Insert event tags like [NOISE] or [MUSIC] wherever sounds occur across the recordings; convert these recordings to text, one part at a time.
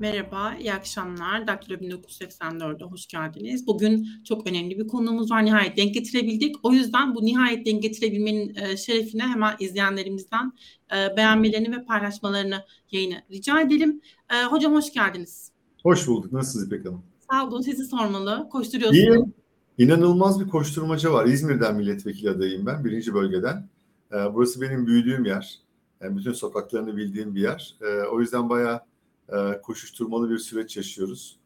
Merhaba, iyi akşamlar. Daktilo 1984'e hoş geldiniz. Bugün çok önemli bir konuğumuz var. Nihayet denk getirebildik. O yüzden bu nihayet denk getirebilmenin e, şerefine hemen izleyenlerimizden e, beğenmelerini ve paylaşmalarını yayını rica edelim. E, hocam hoş geldiniz. Hoş bulduk. Nasılsınız İpek Hanım? Sağ olun. Sizi sormalı. Koşturuyorsunuz. İyiyim. İnanılmaz bir koşturmaca var. İzmir'den milletvekili adayım ben. Birinci bölgeden. Burası benim büyüdüğüm yer. Yani bütün sokaklarını bildiğim bir yer. O yüzden bayağı e, koşuşturmalı bir süreç yaşıyoruz.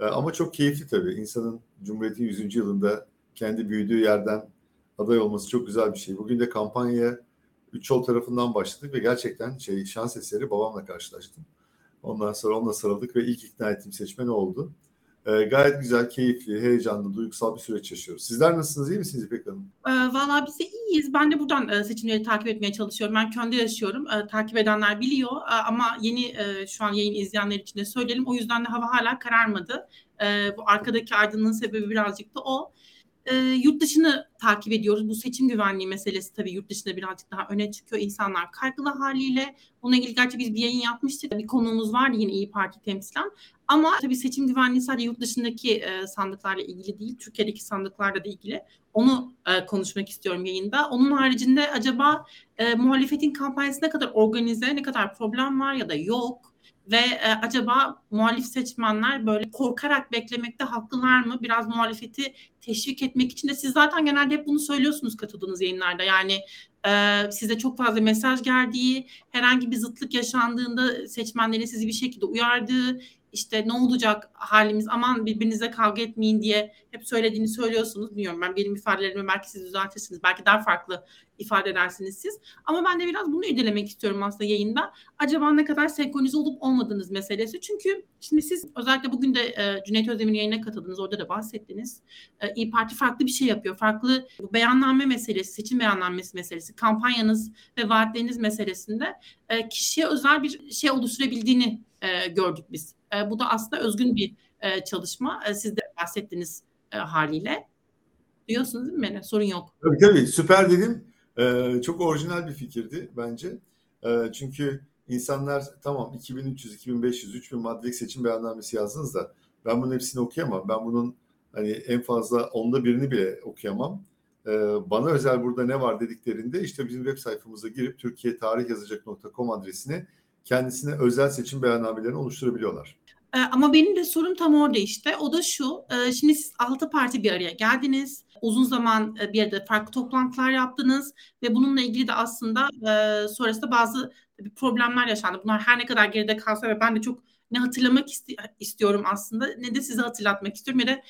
E, ama çok keyifli tabii. İnsanın Cumhuriyet'in 100. yılında kendi büyüdüğü yerden aday olması çok güzel bir şey. Bugün de kampanyaya üç yol tarafından başladık ve gerçekten şey şans eseri babamla karşılaştım. Ondan sonra onunla sarıldık ve ilk ikna ettiğim seçmen oldu. E, gayet güzel, keyifli, heyecanlı, duygusal bir süreç yaşıyoruz. Sizler nasılsınız, iyi misiniz İpek Hanım? E, Valla biz de iyiyiz. Ben de buradan e, seçimleri takip etmeye çalışıyorum. Ben Köln'de yaşıyorum. E, takip edenler biliyor e, ama yeni e, şu an yayın izleyenler için de söyleyelim. O yüzden de hava hala kararmadı. E, bu arkadaki aydınlığın sebebi birazcık da o. E, yurt dışını takip ediyoruz. Bu seçim güvenliği meselesi tabii yurt dışında birazcık daha öne çıkıyor. İnsanlar kaygılı haliyle. Bununla ilgili gerçi biz bir yayın yapmıştık. Bir konuğumuz vardı yine İyi Parti temsilen. Ama tabii seçim güvenliği sadece yurt dışındaki e, sandıklarla ilgili değil, Türkiye'deki sandıklarla da ilgili. Onu e, konuşmak istiyorum yayında. Onun haricinde acaba e, muhalefetin kampanyası ne kadar organize, ne kadar problem var ya da yok? Ve e, acaba muhalif seçmenler böyle korkarak beklemekte haklılar mı? Biraz muhalefeti teşvik etmek için de siz zaten genelde hep bunu söylüyorsunuz katıldığınız yayınlarda. Yani e, size çok fazla mesaj geldiği, herhangi bir zıtlık yaşandığında seçmenlerin sizi bir şekilde uyardığı, işte ne olacak halimiz aman birbirinize kavga etmeyin diye hep söylediğini söylüyorsunuz. Bilmiyorum ben benim ifadelerimi belki siz düzeltirsiniz. Belki daha farklı ifade edersiniz siz. Ama ben de biraz bunu irdelemek istiyorum aslında yayında. Acaba ne kadar senkronize olup olmadığınız meselesi. Çünkü şimdi siz özellikle bugün de e, Cüneyt Özdemir'in yayına katıldınız. Orada da bahsettiniz. E, İyi Parti farklı bir şey yapıyor. Farklı bu beyanname meselesi, seçim beyannamesi meselesi, kampanyanız ve vaatleriniz meselesinde e, kişiye özel bir şey oluşturabildiğini e, gördük biz. E, bu da aslında özgün bir e, çalışma. E, siz de bahsettiniz e, haliyle. Duyuyorsunuz değil mi beni? Sorun yok. Tabii tabii. Süper dedim. Ee, çok orijinal bir fikirdi bence. Ee, çünkü insanlar tamam 2300, 2500, 3000 maddelik seçim beyannamesi yazdınız da ben bunun hepsini okuyamam. Ben bunun hani en fazla onda birini bile okuyamam. Ee, bana özel burada ne var dediklerinde işte bizim web sayfamıza girip Türkiye tarih yazacak.com adresine kendisine özel seçim beyannamelerini oluşturabiliyorlar. Ee, ama benim de sorum tam orada işte. O da şu. E, şimdi siz altı parti bir araya geldiniz. Uzun zaman e, bir yerde farklı toplantılar yaptınız ve bununla ilgili de aslında e, sonrasında bazı problemler yaşandı. Bunlar her ne kadar geride kalsa ve ben de çok ne hatırlamak istiyorum aslında ne de size hatırlatmak istiyorum ya da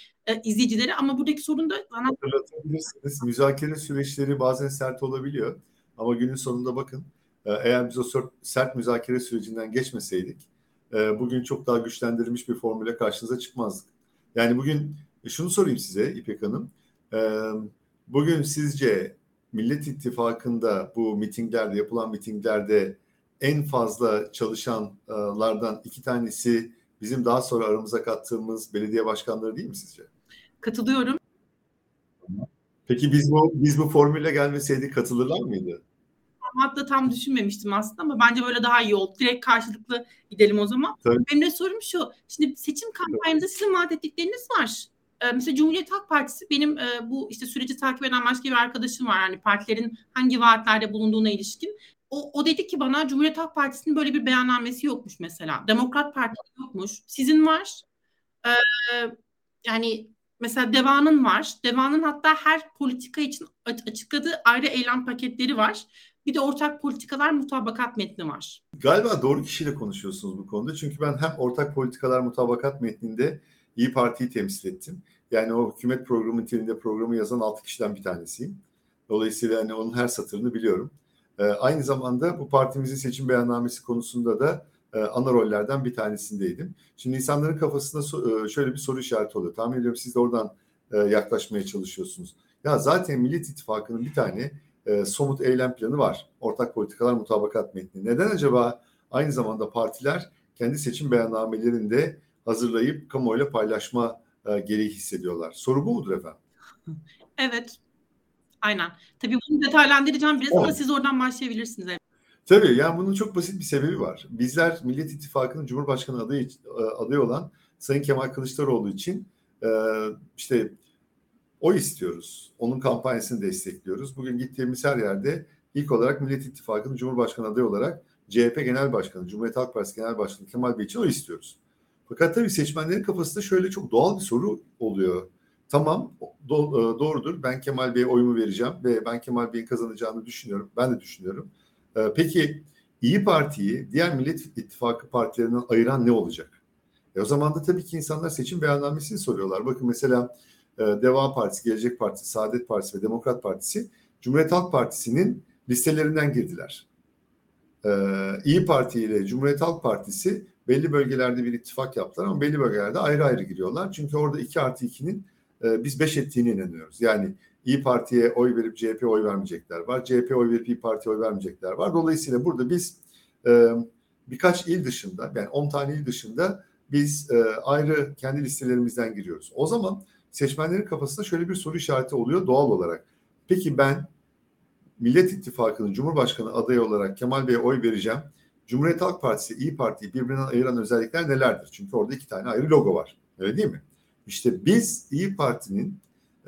izleyicileri ama buradaki sorun da bana... Hatırlatabilirsiniz. Müzakere süreçleri bazen sert olabiliyor ama günün sonunda bakın eğer biz o sert müzakere sürecinden geçmeseydik e, bugün çok daha güçlendirilmiş bir formüle karşınıza çıkmazdık. Yani bugün e, şunu sorayım size İpek Hanım. E, bugün sizce Millet İttifakı'nda bu mitinglerde yapılan mitinglerde en fazla çalışanlardan iki tanesi bizim daha sonra aramıza kattığımız belediye başkanları değil mi sizce? Katılıyorum. Peki biz bu biz bu formüle gelmeseydik katılırlar mıydı? Formatta tam düşünmemiştim aslında ama bence böyle daha iyi oldu. Direkt karşılıklı gidelim o zaman. Tabii. Benim de sorum şu. Şimdi seçim kampanyamızda sizin vaat ettikleriniz var. Ee, mesela Cumhuriyet Halk Partisi benim e, bu işte süreci takip eden başka bir arkadaşım var. Yani partilerin hangi vaatlerde bulunduğuna ilişkin. O, o dedi ki bana Cumhuriyet Halk Partisi'nin böyle bir beyannamesi yokmuş mesela. Demokrat Parti yokmuş. Sizin var. Ee, yani mesela Deva'nın var. Deva'nın hatta her politika için açıkladığı ayrı eylem paketleri var. Bir de ortak politikalar mutabakat metni var. Galiba doğru kişiyle konuşuyorsunuz bu konuda. Çünkü ben hem ortak politikalar mutabakat metninde İyi Parti'yi temsil ettim. Yani o hükümet programı niteliğinde programı yazan altı kişiden bir tanesiyim. Dolayısıyla hani onun her satırını biliyorum. Ee, aynı zamanda bu partimizin seçim beyannamesi konusunda da e, ana rollerden bir tanesindeydim. Şimdi insanların kafasında so- e, şöyle bir soru işareti oluyor. Tahmin ediyorum siz de oradan e, yaklaşmaya çalışıyorsunuz. Ya zaten Millet İttifakı'nın bir tane e, somut eylem planı var. Ortak politikalar mutabakat metni. Neden acaba aynı zamanda partiler kendi seçim beyannamelerinde hazırlayıp kamuoyuyla paylaşma e, gereği hissediyorlar? Soru bu mudur efendim? [LAUGHS] Evet. Aynen. Tabii bunu detaylandıracağım biraz ama siz oradan başlayabilirsiniz. Tabii yani bunun çok basit bir sebebi var. Bizler Millet İttifakı'nın Cumhurbaşkanı adayı, adayı olan Sayın Kemal Kılıçdaroğlu için e, işte o istiyoruz. Onun kampanyasını destekliyoruz. Bugün gittiğimiz her yerde ilk olarak Millet İttifakı'nın Cumhurbaşkanı adayı olarak CHP Genel Başkanı, Cumhuriyet Halk Partisi Genel Başkanı Kemal Bey için o istiyoruz. Fakat tabii seçmenlerin kafasında şöyle çok doğal bir soru oluyor. Tamam do- doğrudur ben Kemal Bey'e oyumu vereceğim ve ben Kemal Bey'in kazanacağını düşünüyorum. Ben de düşünüyorum. Ee, peki İyi Parti'yi diğer Millet İttifakı partilerinden ayıran ne olacak? E o zaman da tabii ki insanlar seçim beyannamesini soruyorlar. Bakın mesela e, Deva Partisi, Gelecek Partisi, Saadet Partisi ve Demokrat Partisi Cumhuriyet Halk Partisi'nin listelerinden girdiler. Ee, İyi Parti ile Cumhuriyet Halk Partisi belli bölgelerde bir ittifak yaptılar ama belli bölgelerde ayrı ayrı giriyorlar. Çünkü orada 2 artı 2'nin e, biz 5 ettiğine inanıyoruz. Yani İyi Parti'ye oy verip CHP'ye oy vermeyecekler var. CHP oy verip İyi Parti'ye oy vermeyecekler var. Dolayısıyla burada biz e, birkaç il dışında yani 10 tane il dışında biz e, ayrı kendi listelerimizden giriyoruz. O zaman seçmenlerin kafasında şöyle bir soru işareti oluyor doğal olarak. Peki ben Millet İttifakı'nın Cumhurbaşkanı adayı olarak Kemal Bey'e oy vereceğim. Cumhuriyet Halk Partisi, İyi Parti'yi birbirinden ayıran özellikler nelerdir? Çünkü orada iki tane ayrı logo var. Öyle değil mi? İşte biz İyi Parti'nin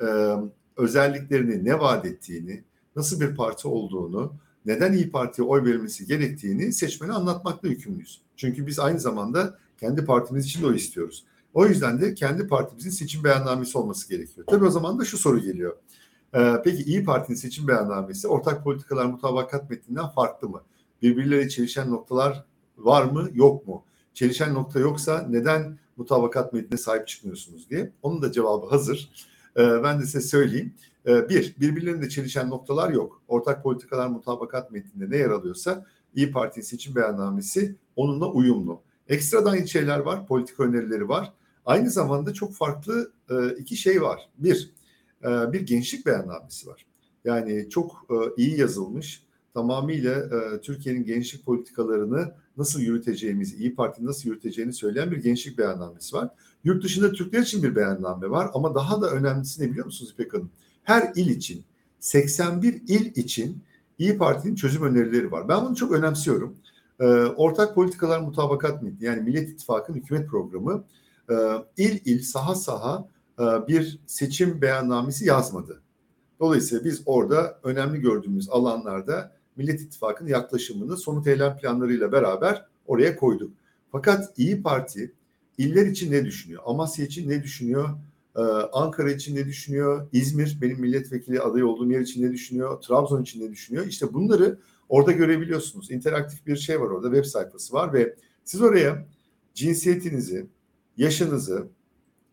e, özelliklerini, ne vaat ettiğini, nasıl bir parti olduğunu, neden İyi Parti'ye oy verilmesi gerektiğini seçmene anlatmakla yükümlüyüz. Çünkü biz aynı zamanda kendi partimiz için de oy istiyoruz. O yüzden de kendi partimizin seçim beyannamesi olması gerekiyor. Tabii o zaman da şu soru geliyor. Ee, peki İyi Parti'nin seçim beyannamesi ortak politikalar mutabakat metninden farklı mı? Birbirleriyle çelişen noktalar var mı yok mu? Çelişen nokta yoksa neden mutabakat metnine sahip çıkmıyorsunuz diye. Onun da cevabı hazır. Ee, ben de size söyleyeyim. Ee, bir, birbirlerinde çelişen noktalar yok. Ortak politikalar mutabakat metninde ne yer alıyorsa İyi Parti seçim beyannamesi onunla uyumlu. Ekstradan şeyler var, politika önerileri var. Aynı zamanda çok farklı e, iki şey var. Bir, e, bir gençlik beyannamesi var. Yani çok e, iyi yazılmış, tamamıyla Türkiye'nin gençlik politikalarını nasıl yürüteceğimizi, İyi Parti nasıl yürüteceğini söyleyen bir gençlik beyannamesi var. Yurt dışında Türkler için bir beyanname var ama daha da önemlisi ne biliyor musunuz İpek Hanım? Her il için, 81 il için İyi Parti'nin çözüm önerileri var. Ben bunu çok önemsiyorum. Ortak politikalar mutabakat metni yani Millet İttifakı'nın hükümet programı il il saha saha bir seçim beyannamesi yazmadı. Dolayısıyla biz orada önemli gördüğümüz alanlarda Millet İttifakı'nın yaklaşımını somut eylem planlarıyla beraber oraya koyduk. Fakat İyi Parti iller için ne düşünüyor? Amasya için ne düşünüyor? Ee, Ankara için ne düşünüyor? İzmir benim milletvekili adayı olduğum yer için ne düşünüyor? Trabzon için ne düşünüyor? İşte bunları orada görebiliyorsunuz. İnteraktif bir şey var orada web sayfası var ve siz oraya cinsiyetinizi, yaşınızı,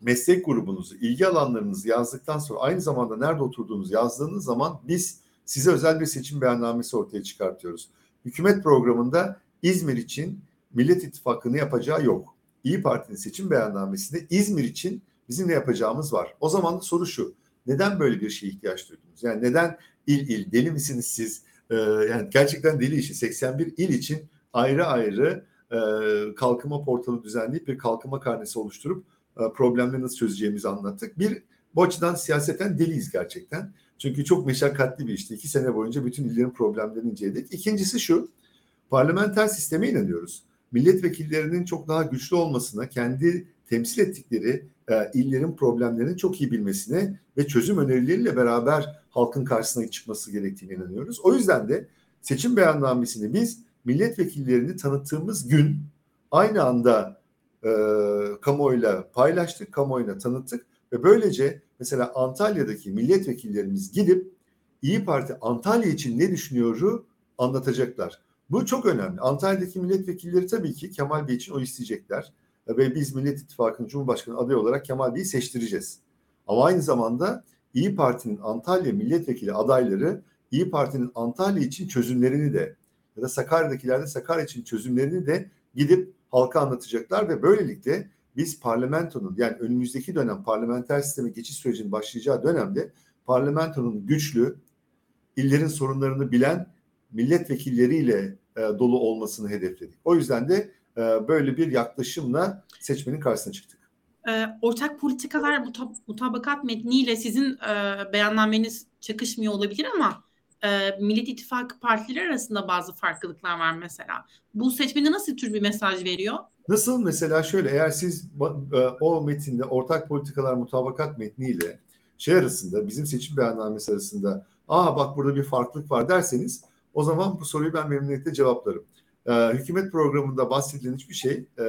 meslek grubunuzu, ilgi alanlarınızı yazdıktan sonra aynı zamanda nerede oturduğunuzu yazdığınız zaman biz size özel bir seçim beyannamesi ortaya çıkartıyoruz. Hükümet programında İzmir için Millet İttifakı'nı yapacağı yok. İyi Parti'nin seçim beyannamesinde İzmir için bizim ne yapacağımız var. O zaman da soru şu. Neden böyle bir şeye ihtiyaç duydunuz? Yani neden il il deli misiniz siz? Ee, yani gerçekten deli işi. 81 il için ayrı ayrı e, kalkınma portalı düzenleyip bir kalkınma karnesi oluşturup e, problemleri nasıl çözeceğimizi anlattık. Bir bu açıdan siyaseten deliyiz gerçekten. Çünkü çok meşakkatli bir işti. İki sene boyunca bütün illerin problemlerini inceledik. İkincisi şu, parlamenter sisteme inanıyoruz. Milletvekillerinin çok daha güçlü olmasına, kendi temsil ettikleri e, illerin problemlerini çok iyi bilmesine ve çözüm önerileriyle beraber halkın karşısına çıkması gerektiğine inanıyoruz. O yüzden de seçim beyannamesini biz milletvekillerini tanıttığımız gün aynı anda e, kamuoyuyla paylaştık, kamuoyuna tanıttık ve böylece mesela Antalya'daki milletvekillerimiz gidip İyi Parti Antalya için ne düşünüyoru anlatacaklar. Bu çok önemli. Antalya'daki milletvekilleri tabii ki Kemal Bey için o isteyecekler. Ve biz Millet İttifakı'nın Cumhurbaşkanı adayı olarak Kemal Bey'i seçtireceğiz. Ama aynı zamanda İyi Parti'nin Antalya milletvekili adayları İyi Parti'nin Antalya için çözümlerini de ya da Sakarya'dakilerde Sakarya için çözümlerini de gidip halka anlatacaklar ve böylelikle biz parlamentonun yani önümüzdeki dönem parlamenter sisteme geçiş sürecinin başlayacağı dönemde parlamentonun güçlü, illerin sorunlarını bilen milletvekilleriyle e, dolu olmasını hedefledik. O yüzden de e, böyle bir yaklaşımla seçmenin karşısına çıktık. E, ortak politikalar mutab- mutabakat metniyle sizin e, beyannameniz çakışmıyor olabilir ama e, Millet İttifakı partileri arasında bazı farklılıklar var mesela. Bu seçmene nasıl tür bir mesaj veriyor? Nasıl mesela şöyle eğer siz e, o metinde ortak politikalar mutabakat metniyle şey arasında bizim seçim beyannamesi arasında aa bak burada bir farklılık var derseniz o zaman bu soruyu ben memnuniyetle cevaplarım. Ee, hükümet programında bahsedilen hiçbir şey e,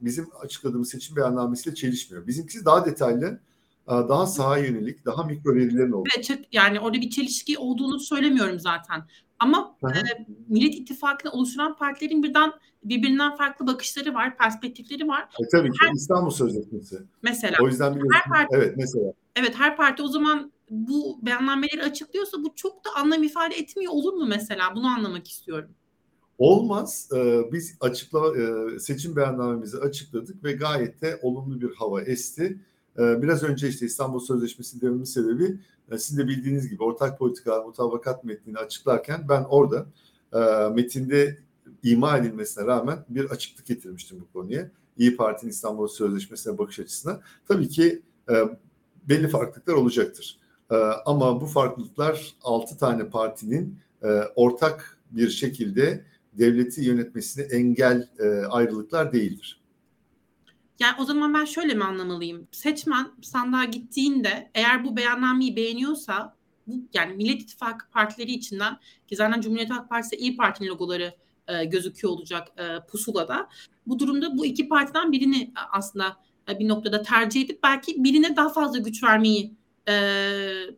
bizim açıkladığımız seçim beyannamesiyle çelişmiyor. Bizimkisi daha detaylı, daha saha yönelik, daha mikro verilerin olduğu. Evet, yani orada bir çelişki olduğunu söylemiyorum zaten. Ama e, Millet İttifakı'nı oluşturan partilerin birden birbirinden farklı bakışları var, perspektifleri var. E, tabii ki her, İstanbul Sözleşmesi. Mesela. O yüzden her parti, evet mesela. Evet her parti o zaman bu beyannameleri açıklıyorsa bu çok da anlam ifade etmiyor olur mu mesela? Bunu anlamak istiyorum. Olmaz. Ee, biz açıkla e, seçim beyannamemizi açıkladık ve gayet de olumlu bir hava esti. Ee, biraz önce işte İstanbul Sözleşmesi dememin sebebi e, sizin de bildiğiniz gibi ortak politika mutabakat metnini açıklarken ben orada e, metinde ima edilmesine rağmen bir açıklık getirmiştim bu konuya. İyi Parti'nin İstanbul Sözleşmesi'ne bakış açısına. Tabii ki belli farklılıklar olacaktır. Ama bu farklılıklar 6 tane partinin ortak bir şekilde devleti yönetmesine engel e, ayrılıklar değildir. Yani o zaman ben şöyle mi anlamalıyım? Seçmen sandığa gittiğinde eğer bu beyannameyi beğeniyorsa bu yani Millet İttifakı partileri içinden ki zaten Cumhuriyet Halk Partisi İyi Parti'nin logoları e, gözüküyor olacak e, pusulada. Bu durumda bu iki partiden birini e, aslında e, bir noktada tercih edip belki birine daha fazla güç vermeyi e,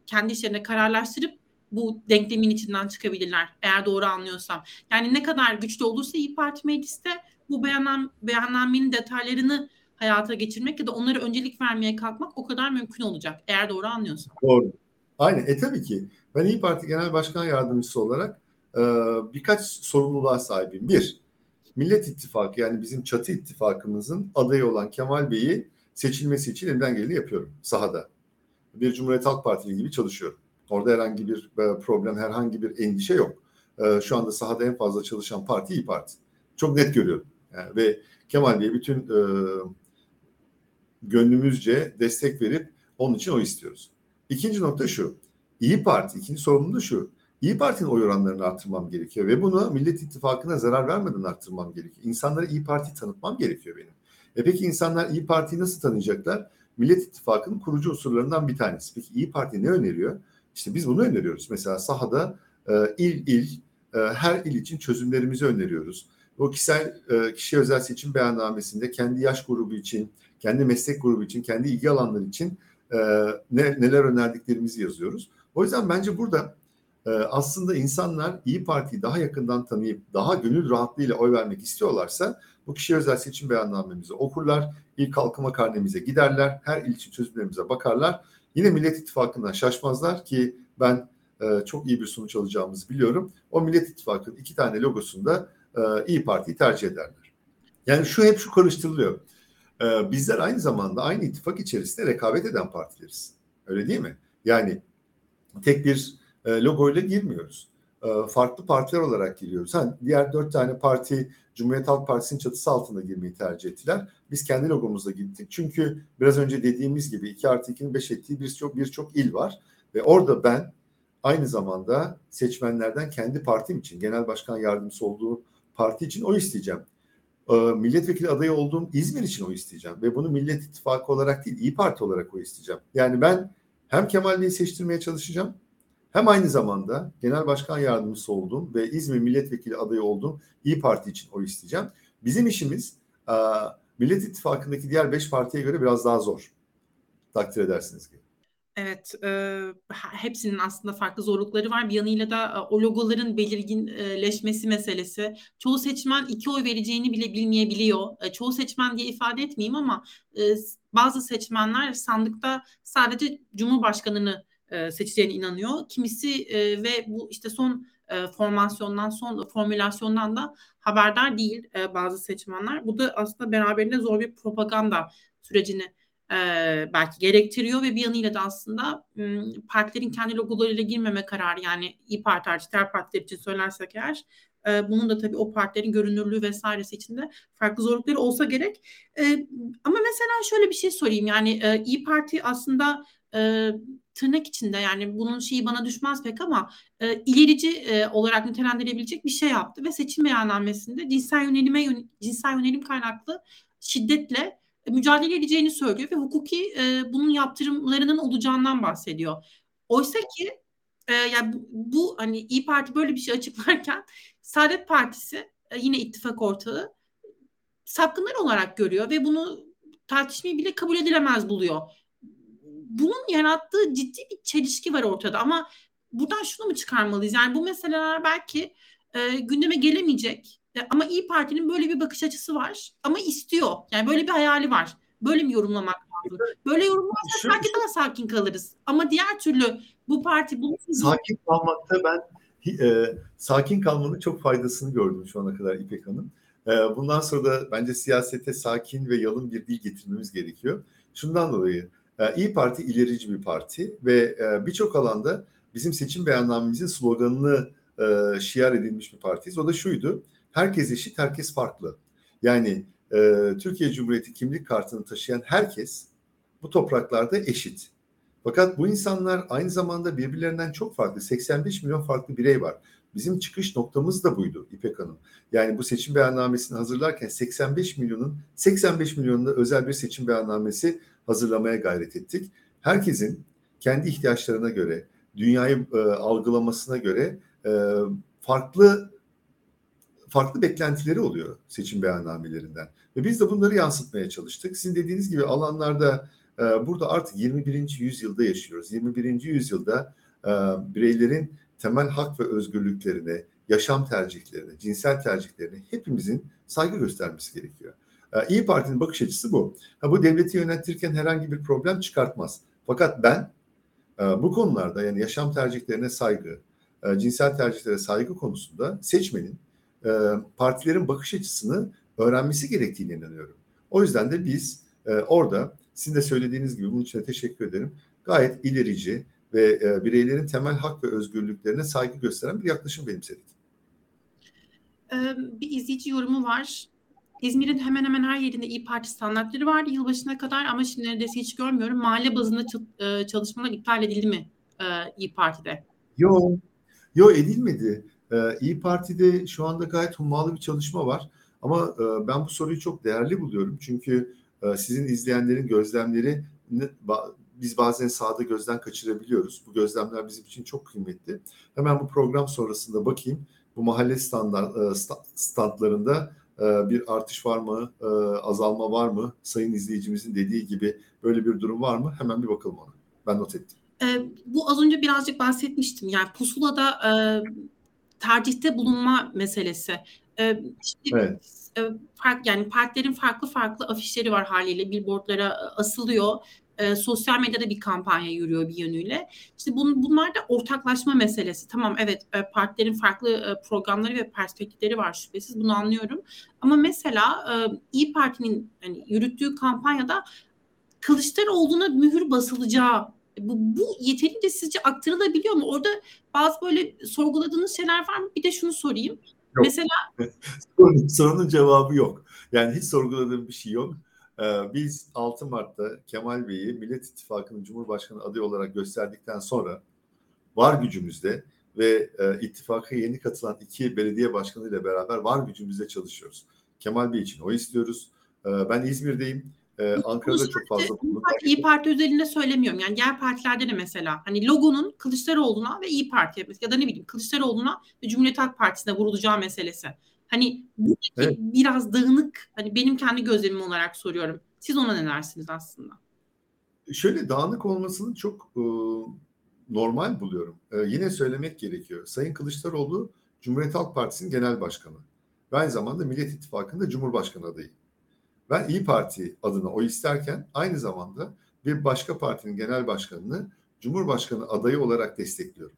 kendi işlerine kararlaştırıp bu denklemin içinden çıkabilirler eğer doğru anlıyorsam. Yani ne kadar güçlü olursa İyi Parti mecliste bu beyannam, beyannamenin detaylarını hayata geçirmek ya da onlara öncelik vermeye kalkmak o kadar mümkün olacak eğer doğru anlıyorsam. Doğru. Aynen. E tabii ki. Ben İyi Parti Genel Başkan Yardımcısı olarak e, birkaç sorumluluğa sahibim. Bir, Millet İttifakı yani bizim çatı ittifakımızın adayı olan Kemal Bey'i seçilmesi için elimden geleni yapıyorum sahada. Bir Cumhuriyet Halk Partili gibi çalışıyorum. Orada herhangi bir e, problem, herhangi bir endişe yok. E, şu anda sahada en fazla çalışan parti İyi Parti. Çok net görüyorum. Yani ve Kemal Bey'e bütün e, gönlümüzce destek verip onun için o istiyoruz. İkinci nokta şu. İyi Parti, ikinci da şu. İyi Parti'nin oy oranlarını arttırmam gerekiyor ve bunu Millet İttifakı'na zarar vermeden arttırmam gerekiyor. İnsanlara İyi Parti tanıtmam gerekiyor benim. E peki insanlar İyi Parti'yi nasıl tanıyacaklar? Millet İttifakı'nın kurucu unsurlarından bir tanesi. Peki İyi Parti ne öneriyor? İşte biz bunu öneriyoruz. Mesela sahada e, il il e, her il için çözümlerimizi öneriyoruz. O kişisel e, kişi özel seçim beyannamesinde kendi yaş grubu için, kendi meslek grubu için, kendi ilgi alanları için e, ne, neler önerdiklerimizi yazıyoruz. O yüzden bence burada e, aslında insanlar İyi Parti'yi daha yakından tanıyıp daha gönül rahatlığıyla oy vermek istiyorlarsa bu kişi özel seçim beyannamemizi okurlar, il kalkınma karnemize giderler, her il için çözümlerimize bakarlar Yine Millet İttifakı'ndan şaşmazlar ki ben e, çok iyi bir sonuç alacağımızı biliyorum. O Millet İttifakı'nın iki tane logosunda e, İyi Parti'yi tercih ederler. Yani şu hep şu karıştırılıyor. E, bizler aynı zamanda aynı ittifak içerisinde rekabet eden partileriz. Öyle değil mi? Yani tek bir e, logoyla girmiyoruz. E, farklı partiler olarak giriyoruz. Hani diğer dört tane parti Cumhuriyet Halk Partisi'nin çatısı altında girmeyi tercih ettiler. Biz kendi logomuzla gittik. Çünkü biraz önce dediğimiz gibi 2 artı 2'nin 5 ettiği birçok birçok il var. Ve orada ben aynı zamanda seçmenlerden kendi partim için, genel başkan yardımcısı olduğu parti için oy isteyeceğim. Ee, milletvekili adayı olduğum İzmir için oy isteyeceğim. Ve bunu Millet İttifakı olarak değil, İyi Parti olarak oy isteyeceğim. Yani ben hem Kemal Bey'i seçtirmeye çalışacağım hem aynı zamanda genel başkan yardımcısı olduğum ve İzmir milletvekili adayı olduğum İyi Parti için oy isteyeceğim. Bizim işimiz Millet İttifakı'ndaki diğer beş partiye göre biraz daha zor. Takdir edersiniz ki. Evet, e, hepsinin aslında farklı zorlukları var. Bir yanıyla da e, o logoların belirginleşmesi meselesi. Çoğu seçmen iki oy vereceğini bile bilmeyebiliyor. E, çoğu seçmen diye ifade etmeyeyim ama e, bazı seçmenler sandıkta sadece Cumhurbaşkanı'nı e, seçeceğine inanıyor. Kimisi e, ve bu işte son e, formasyondan, son formülasyondan da haberdar değil e, bazı seçmenler. Bu da aslında beraberinde zor bir propaganda sürecini e, belki gerektiriyor ve bir yanıyla da aslında m, partilerin kendi logolarıyla girmeme kararı yani İyi Parti hariç diğer partiler için söylersek eğer e, bunun da tabii o partilerin görünürlüğü vesairesi içinde farklı zorlukları olsa gerek. E, ama mesela şöyle bir şey sorayım yani e, İyi Parti aslında e, tırnak içinde yani bunun şeyi bana düşmez pek ama e, ilerici e, olarak nitelendirebilecek bir şey yaptı ve seçim beyannamesinde cinsel yönelime cinsel yönelim kaynaklı şiddetle mücadele edeceğini söylüyor ve hukuki e, bunun yaptırımlarının olacağından bahsediyor. Oysa ki e, yani bu, bu hani İyi Parti böyle bir şey açıklarken Saadet Partisi e, yine ittifak ortağı sapkınlar olarak görüyor ve bunu tartışmayı bile kabul edilemez buluyor. Bunun yarattığı ciddi bir çelişki var ortada ama buradan şunu mu çıkarmalıyız? Yani bu meseleler belki e, gündeme gelemeyecek ama İyi Parti'nin böyle bir bakış açısı var ama istiyor. Yani böyle bir hayali var. Böyle mi yorumlamak lazım? Böyle yorumlarsak belki daha sakin kalırız. Ama diğer türlü bu parti bu sakin kalmakta ben e, sakin kalmanın çok faydasını gördüm şu ana kadar İpek Hanım. E, bundan sonra da bence siyasete sakin ve yalın bir dil getirmemiz gerekiyor. Şundan dolayı e, İyi Parti ilerici bir parti ve e, birçok alanda bizim seçim beyannamemizin sloganını e, şiar edilmiş bir partiyiz. O da şuydu. Herkes eşit, herkes farklı. Yani e, Türkiye Cumhuriyeti kimlik kartını taşıyan herkes bu topraklarda eşit. Fakat bu insanlar aynı zamanda birbirlerinden çok farklı. 85 milyon farklı birey var. Bizim çıkış noktamız da buydu İpek Hanım. Yani bu seçim beyannamesini hazırlarken 85 milyonun 85 milyonunda özel bir seçim beyannamesi hazırlamaya gayret ettik. Herkesin kendi ihtiyaçlarına göre, dünyayı e, algılamasına göre e, farklı farklı beklentileri oluyor seçim beyannamelerinden. Ve biz de bunları yansıtmaya çalıştık. Sizin dediğiniz gibi alanlarda e, burada artık 21. yüzyılda yaşıyoruz. 21. yüzyılda e, bireylerin temel hak ve özgürlüklerine, yaşam tercihlerine, cinsel tercihlerine hepimizin saygı göstermesi gerekiyor. E, İyi Parti'nin bakış açısı bu. Ha, bu devleti yönetirken herhangi bir problem çıkartmaz. Fakat ben e, bu konularda yani yaşam tercihlerine saygı, e, cinsel tercihlere saygı konusunda seçmenin e, partilerin bakış açısını öğrenmesi gerektiğine inanıyorum. O yüzden de biz e, orada sizin de söylediğiniz gibi bunun için de teşekkür ederim. Gayet ilerici ve e, bireylerin temel hak ve özgürlüklerine saygı gösteren bir yaklaşım benimsedik. Bir izleyici yorumu var. İzmir'in hemen hemen her yerinde İyi Parti standartları vardı yılbaşına kadar ama şimdi neredeyse hiç görmüyorum. Mahalle bazında çalışmalar iptal edildi mi İyi Parti'de? Yok, yok edilmedi. İyi Parti'de şu anda gayet hummalı bir çalışma var. Ama ben bu soruyu çok değerli buluyorum. Çünkü sizin izleyenlerin gözlemleri biz bazen sahada gözden kaçırabiliyoruz. Bu gözlemler bizim için çok kıymetli. Hemen bu program sonrasında bakayım. Bu mahalle standart, standlarında bir artış var mı, azalma var mı? Sayın izleyicimizin dediği gibi böyle bir durum var mı? Hemen bir bakalım ona. Ben not ettim. bu az önce birazcık bahsetmiştim. Yani pusulada e, tercihte bulunma meselesi. E, şimdi, evet. E, fark, yani partilerin farklı farklı afişleri var haliyle billboardlara e, asılıyor. E, sosyal medyada bir kampanya yürüyor bir yönüyle. İşte bun, bunlar da ortaklaşma meselesi. Tamam evet e, partilerin farklı e, programları ve perspektifleri var şüphesiz bunu anlıyorum. Ama mesela e, İyi Parti'nin hani, yürüttüğü kampanyada Kılıçdaroğlu'na mühür basılacağı bu, bu yeterince sizce aktarılabiliyor mu? Orada bazı böyle sorguladığınız şeyler var mı? Bir de şunu sorayım. Yok. Mesela [LAUGHS] sorunun, sorunun cevabı yok. Yani hiç sorguladığım bir şey yok. Ee, biz 6 Mart'ta Kemal Bey'i Millet İttifakı'nın Cumhurbaşkanı adayı olarak gösterdikten sonra var gücümüzde ve e, ittifaka yeni katılan iki belediye başkanı ile beraber var gücümüzle çalışıyoruz. Kemal Bey için o istiyoruz. Ee, ben İzmir'deyim. Ee, Ankara'da çok fazla bulundum. İyi Parti özelinde söylemiyorum. Yani diğer partilerde de mesela hani logonun Kılıçdaroğlu'na ve İyi Parti'ye ya da ne bileyim Kılıçdaroğlu'na ve Cumhuriyet Halk Partisi'ne vurulacağı meselesi. Hani bu evet. biraz dağınık. Hani benim kendi gözlemim olarak soruyorum. Siz ona ne dersiniz aslında? Şöyle dağınık olmasını çok e, normal buluyorum. E, yine söylemek gerekiyor. Sayın Kılıçdaroğlu Cumhuriyet Halk Partisi'nin genel başkanı. Aynı zamanda Millet İttifakı'nda Cumhurbaşkanı adayı. Ben İyi Parti adına oy isterken aynı zamanda bir başka partinin genel başkanını Cumhurbaşkanı adayı olarak destekliyorum.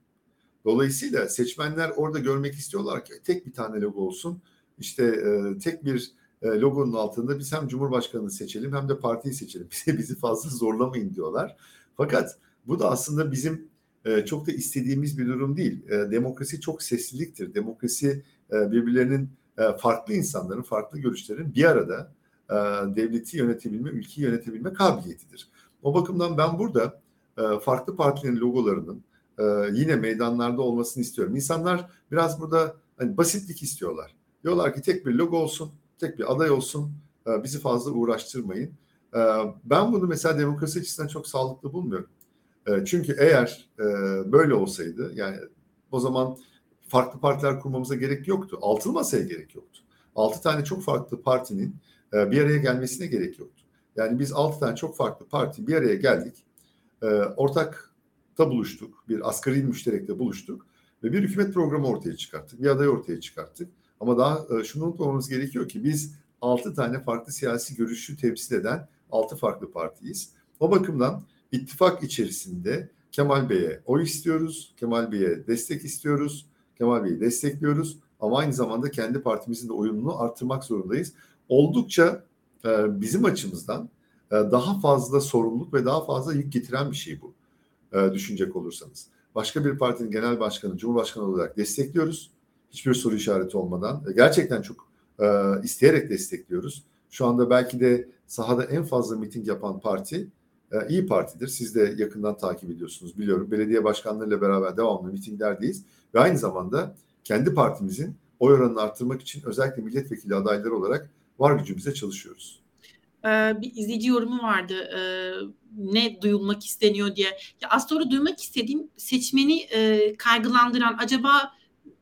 Dolayısıyla seçmenler orada görmek istiyorlar ki tek bir tane logo olsun. İşte e, tek bir e, logonun altında biz hem Cumhurbaşkanını seçelim hem de partiyi seçelim. [LAUGHS] Bize bizi fazla zorlamayın diyorlar. Fakat bu da aslında bizim e, çok da istediğimiz bir durum değil. E, demokrasi çok sesliliktir. Demokrasi e, birbirlerinin e, farklı insanların, farklı görüşlerin bir arada e, devleti yönetebilme, ülkeyi yönetebilme kabiliyetidir. O bakımdan ben burada e, farklı partilerin logolarının e, yine meydanlarda olmasını istiyorum. İnsanlar biraz burada hani basitlik istiyorlar. Diyorlar ki tek bir logo olsun, tek bir aday olsun, bizi fazla uğraştırmayın. Ben bunu mesela demokrasi açısından çok sağlıklı bulmuyorum. Çünkü eğer böyle olsaydı yani o zaman farklı partiler kurmamıza gerek yoktu. Altılı masaya gerek yoktu. Altı tane çok farklı partinin e, bir araya gelmesine gerek yoktu. Yani biz altı tane çok farklı parti bir araya geldik. E, ortakta buluştuk. Bir asgari müşterekte buluştuk. Ve bir hükümet programı ortaya çıkarttık. Bir aday ortaya çıkarttık. Ama daha e, şunu unutmamamız gerekiyor ki biz altı tane farklı siyasi görüşü temsil eden altı farklı partiyiz. O bakımdan ittifak içerisinde Kemal Bey'e oy istiyoruz, Kemal Bey'e destek istiyoruz, Kemal Bey'i destekliyoruz ama aynı zamanda kendi partimizin de oyununu arttırmak zorundayız. Oldukça e, bizim açımızdan e, daha fazla sorumluluk ve daha fazla yük getiren bir şey bu e, düşünecek olursanız. Başka bir partinin genel başkanı, cumhurbaşkanı olarak destekliyoruz. Hiçbir soru işareti olmadan. E, gerçekten çok e, isteyerek destekliyoruz. Şu anda belki de sahada en fazla miting yapan parti e, İyi Parti'dir. Siz de yakından takip ediyorsunuz biliyorum. Belediye başkanlarıyla beraber devamlı mitinglerdeyiz. Ve aynı zamanda kendi partimizin oy oranını arttırmak için özellikle milletvekili adayları olarak var gücümüze çalışıyoruz. Ee, bir izleyici yorumu vardı. Ee, ne duyulmak isteniyor diye. Ya aslında duymak istediğim seçmeni e, kaygılandıran acaba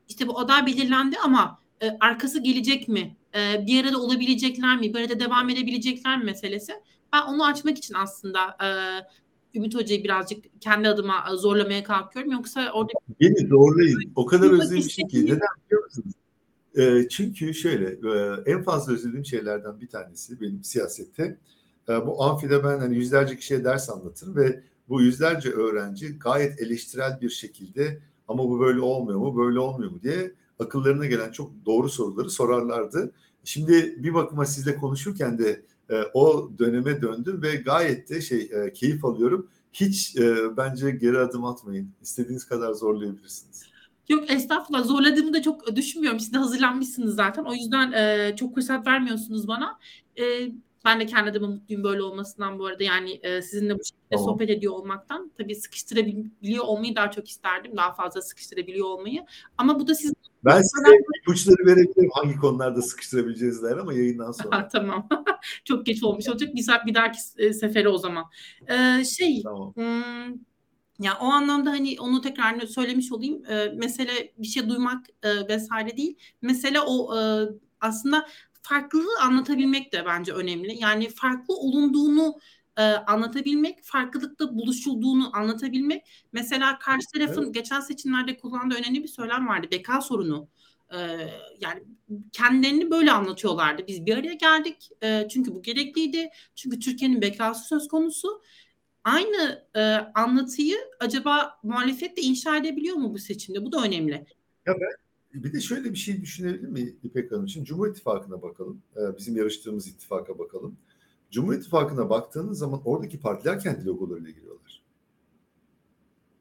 işte bu aday belirlendi ama e, arkası gelecek mi? E, bir arada olabilecekler mi? Bir arada devam edebilecekler mi meselesi? Ben onu açmak için aslında e, Ümit Hoca'yı birazcık kendi adıma zorlamaya kalkıyorum. Yoksa orada... Beni zorlayın. O kadar özlemişim ki. Neden biliyor musunuz? E, çünkü şöyle e, en fazla özlediğim şeylerden bir tanesi benim siyasette e, bu amfide ben hani yüzlerce kişiye ders anlatırım ve bu yüzlerce öğrenci gayet eleştirel bir şekilde ama bu böyle olmuyor mu böyle olmuyor mu diye akıllarına gelen çok doğru soruları sorarlardı. Şimdi bir bakıma sizle konuşurken de e, o döneme döndüm ve gayet de şey e, keyif alıyorum. Hiç e, bence geri adım atmayın. İstediğiniz kadar zorlayabilirsiniz. Yok estağfurullah zorladığımı da çok düşünmüyorum. Siz de hazırlanmışsınız zaten. O yüzden e, çok fırsat vermiyorsunuz bana. E, ben de kendi adıma mutluyum böyle olmasından bu arada. Yani e, sizinle bu şekilde tamam. sohbet ediyor olmaktan. Tabii sıkıştırabiliyor olmayı daha çok isterdim. Daha fazla sıkıştırabiliyor olmayı. Ama bu da sizin ben size ipuçları verebilirim hangi konularda sıkıştırabileceğizler ama yayından [LAUGHS] sonra. tamam. [LAUGHS] Çok geç olmuş olacak. Bir, bir dahaki e, sefere o zaman. Ee, şey tamam. hmm, ya o anlamda hani onu tekrar söylemiş olayım. Ee, mesele bir şey duymak e, vesaire değil. Mesele o e, aslında farklılığı anlatabilmek de bence önemli. Yani farklı olunduğunu e, anlatabilmek, farklılıkta buluşulduğunu anlatabilmek. Mesela karşı tarafın evet. geçen seçimlerde kullandığı önemli bir söylem vardı. Beka sorunu. E, yani kendilerini böyle anlatıyorlardı. Biz bir araya geldik e, çünkü bu gerekliydi. Çünkü Türkiye'nin bekası söz konusu. Aynı e, anlatıyı acaba muhalefet de inşa edebiliyor mu bu seçimde? Bu da önemli. Ya ben bir de şöyle bir şey düşünebilir mi İpek Hanım? Şimdi Cumhur İttifakı'na bakalım. Bizim yarıştığımız ittifaka bakalım. Cumhur İttifakı'na baktığınız zaman oradaki partiler kendi logolarıyla giriyorlar.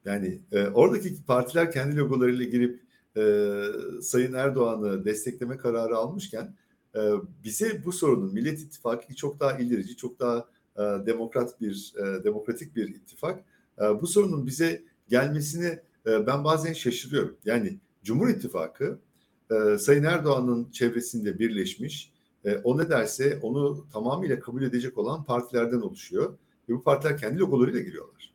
Yani e, oradaki partiler kendi logolarıyla girip e, Sayın Erdoğan'ı destekleme kararı almışken e, bize bu sorunun Millet İttifakı çok daha ilerici, çok daha e, demokrat bir e, demokratik bir ittifak. E, bu sorunun bize gelmesini e, ben bazen şaşırıyorum. Yani Cumhur İttifakı e, Sayın Erdoğan'ın çevresinde birleşmiş e, o ne derse onu tamamıyla kabul edecek olan partilerden oluşuyor. Ve bu partiler kendi logolarıyla giriyorlar.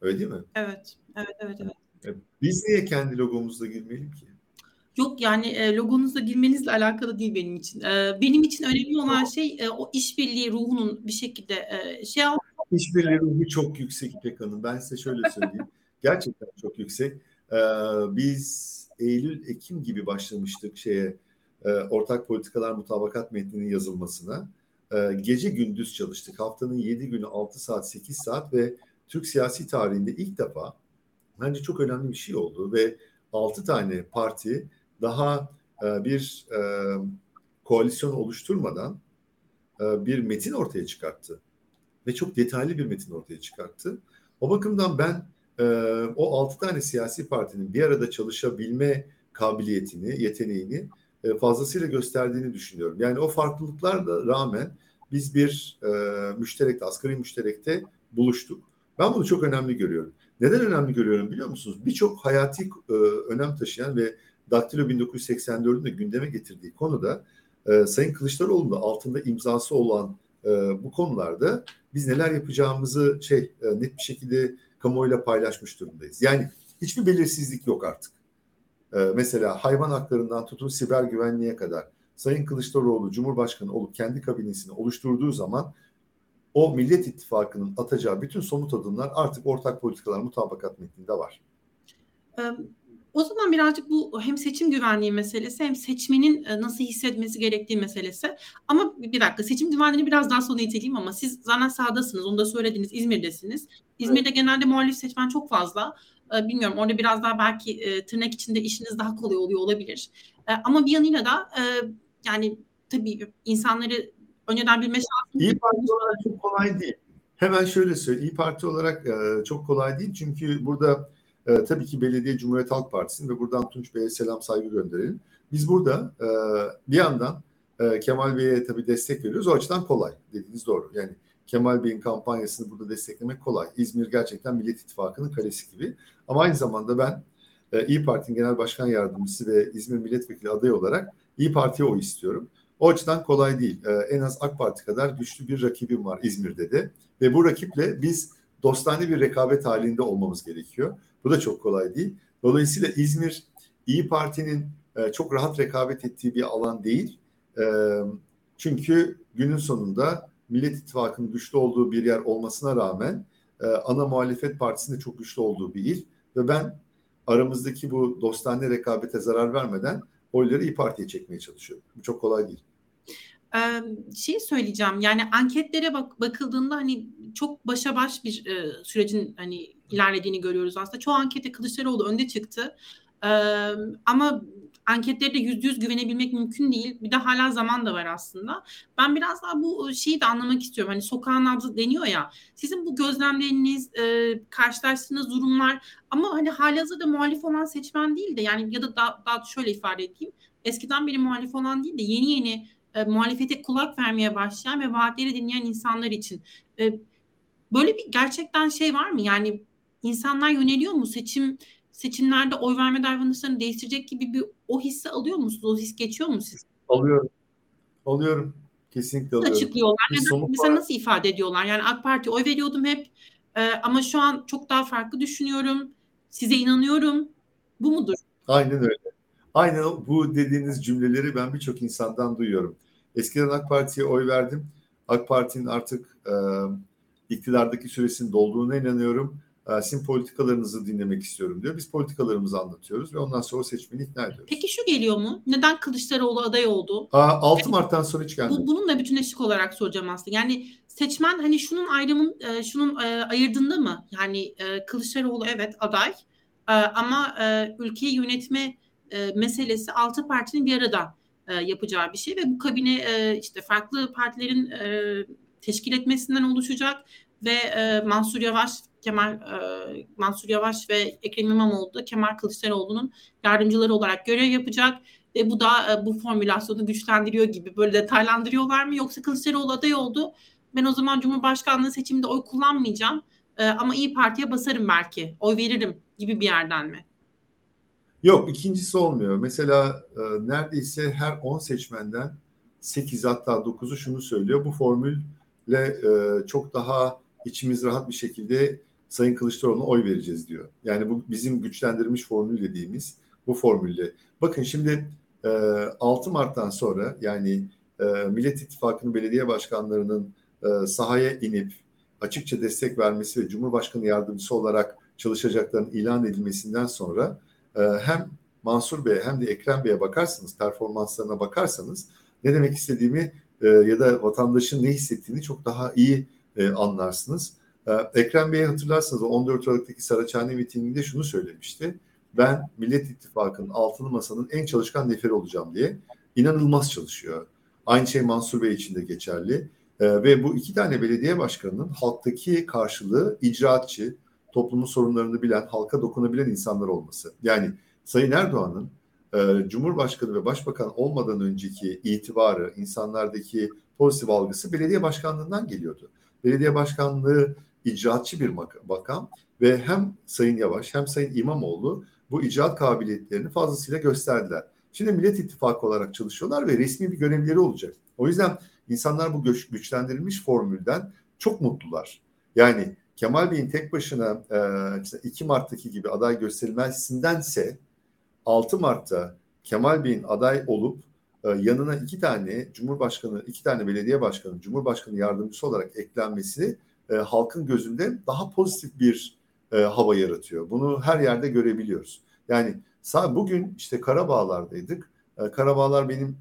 Öyle değil mi? Evet, evet, evet. evet. Biz niye kendi logomuzla girmeyelim ki? Yok yani e, logonuzla girmenizle alakalı değil benim için. E, benim için önemli olan şey e, o işbirliği ruhunun bir şekilde e, şey al. İşbirliği ruhu çok yüksek İpek Hanım. Ben size şöyle söyleyeyim. [LAUGHS] Gerçekten çok yüksek. E, biz Eylül, Ekim gibi başlamıştık şeye e, ortak politikalar mutabakat metninin yazılmasına. E, gece gündüz çalıştık. Haftanın 7 günü 6 saat 8 saat ve Türk siyasi tarihinde ilk defa bence çok önemli bir şey oldu ve 6 tane parti daha e, bir e, koalisyon oluşturmadan e, bir metin ortaya çıkarttı. Ve çok detaylı bir metin ortaya çıkarttı. O bakımdan ben o 6 tane siyasi partinin bir arada çalışabilme kabiliyetini, yeteneğini fazlasıyla gösterdiğini düşünüyorum. Yani o farklılıklarla rağmen biz bir e, müşterekte, asgari müşterekte buluştuk. Ben bunu çok önemli görüyorum. Neden önemli görüyorum biliyor musunuz? Birçok hayati e, önem taşıyan ve Daktilo 1984'ün de gündeme getirdiği konuda e, Sayın Kılıçdaroğlu'nun da altında imzası olan e, bu konularda biz neler yapacağımızı şey e, net bir şekilde kamuoyuyla paylaşmış durumdayız. Yani hiçbir belirsizlik yok artık. E, mesela hayvan haklarından tutun siber güvenliğe kadar Sayın Kılıçdaroğlu Cumhurbaşkanı olup kendi kabinesini oluşturduğu zaman o Millet İttifakı'nın atacağı bütün somut adımlar artık ortak politikalar mutabakat metninde var. O zaman birazcık bu hem seçim güvenliği meselesi hem seçmenin nasıl hissetmesi gerektiği meselesi. Ama bir dakika seçim güvenliğini biraz daha sonra itekleyeyim ama siz zaten sahadasınız. Onu da söylediniz. İzmir'desiniz. İzmir'de evet. genelde muhalif seçmen çok fazla. Bilmiyorum orada biraz daha belki tırnak içinde işiniz daha kolay oluyor olabilir. Ama bir yanıyla da yani tabii insanları önceden bilme şansı. İyi Parti olarak çok kolay değil. Hemen şöyle söyleyeyim. İyi Parti olarak e, çok kolay değil. Çünkü burada e, tabii ki belediye Cumhuriyet Halk Partisi'nin ve buradan Tunç Bey'e selam saygı gönderelim. Biz burada e, bir yandan e, Kemal Bey'e tabii destek veriyoruz. O açıdan kolay. Dediğiniz doğru. Yani Kemal Bey'in kampanyasını burada desteklemek kolay. İzmir gerçekten Millet İttifakı'nın kalesi gibi. Ama aynı zamanda ben e, İyi Parti'nin Genel Başkan Yardımcısı ve İzmir Milletvekili adayı olarak İyi Parti'ye oy istiyorum. O açıdan kolay değil. Ee, en az AK Parti kadar güçlü bir rakibim var İzmir'de de. Ve bu rakiple biz dostane bir rekabet halinde olmamız gerekiyor. Bu da çok kolay değil. Dolayısıyla İzmir İyi Parti'nin e, çok rahat rekabet ettiği bir alan değil. E, çünkü günün sonunda Millet İttifakı'nın güçlü olduğu bir yer olmasına rağmen e, ana muhalefet partisinde çok güçlü olduğu bir il. Ve ben aramızdaki bu dostane rekabete zarar vermeden oyları İyi Parti'ye çekmeye çalışıyorum. Bu çok kolay değil şey söyleyeceğim yani anketlere bak bakıldığında hani çok başa baş bir e, sürecin hani ilerlediğini görüyoruz aslında. Çoğu ankette Kılıçdaroğlu önde çıktı. E, ama anketlere de yüzde yüz güvenebilmek mümkün değil. Bir de hala zaman da var aslında. Ben biraz daha bu şeyi de anlamak istiyorum. Hani sokağın nabzı deniyor ya. Sizin bu gözlemleriniz, e, karşılaştığınız durumlar ama hani halihazırda muhalif olan seçmen değil de yani ya da daha, daha şöyle ifade edeyim. Eskiden biri muhalif olan değil de yeni yeni e, muhalefete kulak vermeye başlayan ve vaatleri dinleyen insanlar için. E, böyle bir gerçekten şey var mı? Yani insanlar yöneliyor mu? Seçim seçimlerde oy verme davranışlarını değiştirecek gibi bir o hissi alıyor musunuz? O his geçiyor mu siz? Alıyorum. Alıyorum. Kesinlikle alıyorum. Açıklıyorlar. Neden, mesela nasıl ifade ediyorlar? Yani AK Parti oy veriyordum hep e, ama şu an çok daha farklı düşünüyorum. Size inanıyorum. Bu mudur? Aynen öyle. Aynen bu dediğiniz cümleleri ben birçok insandan duyuyorum. Eskiden AK Parti'ye oy verdim. AK Parti'nin artık e, iktidardaki süresinin dolduğuna inanıyorum. E, sizin politikalarınızı dinlemek istiyorum diyor. Biz politikalarımızı anlatıyoruz ve ondan sonra seçmeni ikna ediyoruz. Peki şu geliyor mu? Neden Kılıçdaroğlu aday oldu? Aa, 6 Mart'tan sonra hiç gelmedi. Bu, bunun da bütünleşik olarak soracağım aslında. Yani seçmen hani şunun ayrımın, e, şunun e, ayırdığında mı? Yani e, Kılıçdaroğlu evet aday e, ama e, ülkeyi yönetme e, meselesi altı partinin bir arada e, yapacağı bir şey ve bu kabine e, işte farklı partilerin e, teşkil etmesinden oluşacak ve e, Mansur Yavaş Kemal e, Mansur Yavaş ve Ekrem İmamoğlu da Kemal Kılıçdaroğlu'nun yardımcıları olarak görev yapacak ve bu da e, bu formülasyonu güçlendiriyor gibi böyle detaylandırıyorlar mı yoksa Kılıçdaroğlu aday oldu ben o zaman Cumhurbaşkanlığı seçiminde oy kullanmayacağım e, ama İyi Parti'ye basarım belki oy veririm gibi bir yerden mi? Yok ikincisi olmuyor. Mesela e, neredeyse her 10 seçmenden 8 hatta 9'u şunu söylüyor. Bu formülle e, çok daha içimiz rahat bir şekilde Sayın Kılıçdaroğlu'na oy vereceğiz diyor. Yani bu bizim güçlendirilmiş formül dediğimiz bu formülle. Bakın şimdi e, 6 Mart'tan sonra yani e, Millet İttifakı'nın belediye başkanlarının e, sahaya inip açıkça destek vermesi ve Cumhurbaşkanı yardımcısı olarak çalışacaklarının ilan edilmesinden sonra ee, hem Mansur Bey hem de Ekrem Bey'e bakarsanız, performanslarına bakarsanız ne demek istediğimi e, ya da vatandaşın ne hissettiğini çok daha iyi e, anlarsınız. Ee, Ekrem Bey'i hatırlarsınız 14 Aralık'taki Saraçhane mitinginde şunu söylemişti. Ben Millet İttifakı'nın altılı masanın en çalışkan neferi olacağım diye. inanılmaz çalışıyor. Aynı şey Mansur Bey için de geçerli. Ee, ve bu iki tane belediye başkanının halktaki karşılığı icraatçı, toplumun sorunlarını bilen, halka dokunabilen insanlar olması. Yani Sayın Erdoğan'ın e, Cumhurbaşkanı ve Başbakan olmadan önceki itibarı, insanlardaki pozitif algısı belediye başkanlığından geliyordu. Belediye başkanlığı icraatçı bir makam ve hem Sayın Yavaş hem Sayın İmamoğlu bu icraat kabiliyetlerini fazlasıyla gösterdiler. Şimdi Millet İttifakı olarak çalışıyorlar ve resmi bir görevleri olacak. O yüzden insanlar bu güç, güçlendirilmiş formülden çok mutlular. Yani Kemal Bey'in tek başına işte 2 Mart'taki gibi aday gösterilmesindense 6 Mart'ta Kemal Bey'in aday olup yanına iki tane Cumhurbaşkanı, iki tane belediye başkanı, Cumhurbaşkanı yardımcısı olarak eklenmesi halkın gözünde daha pozitif bir hava yaratıyor. Bunu her yerde görebiliyoruz. Yani bugün işte Karabağlar'daydık. Karabağlar benim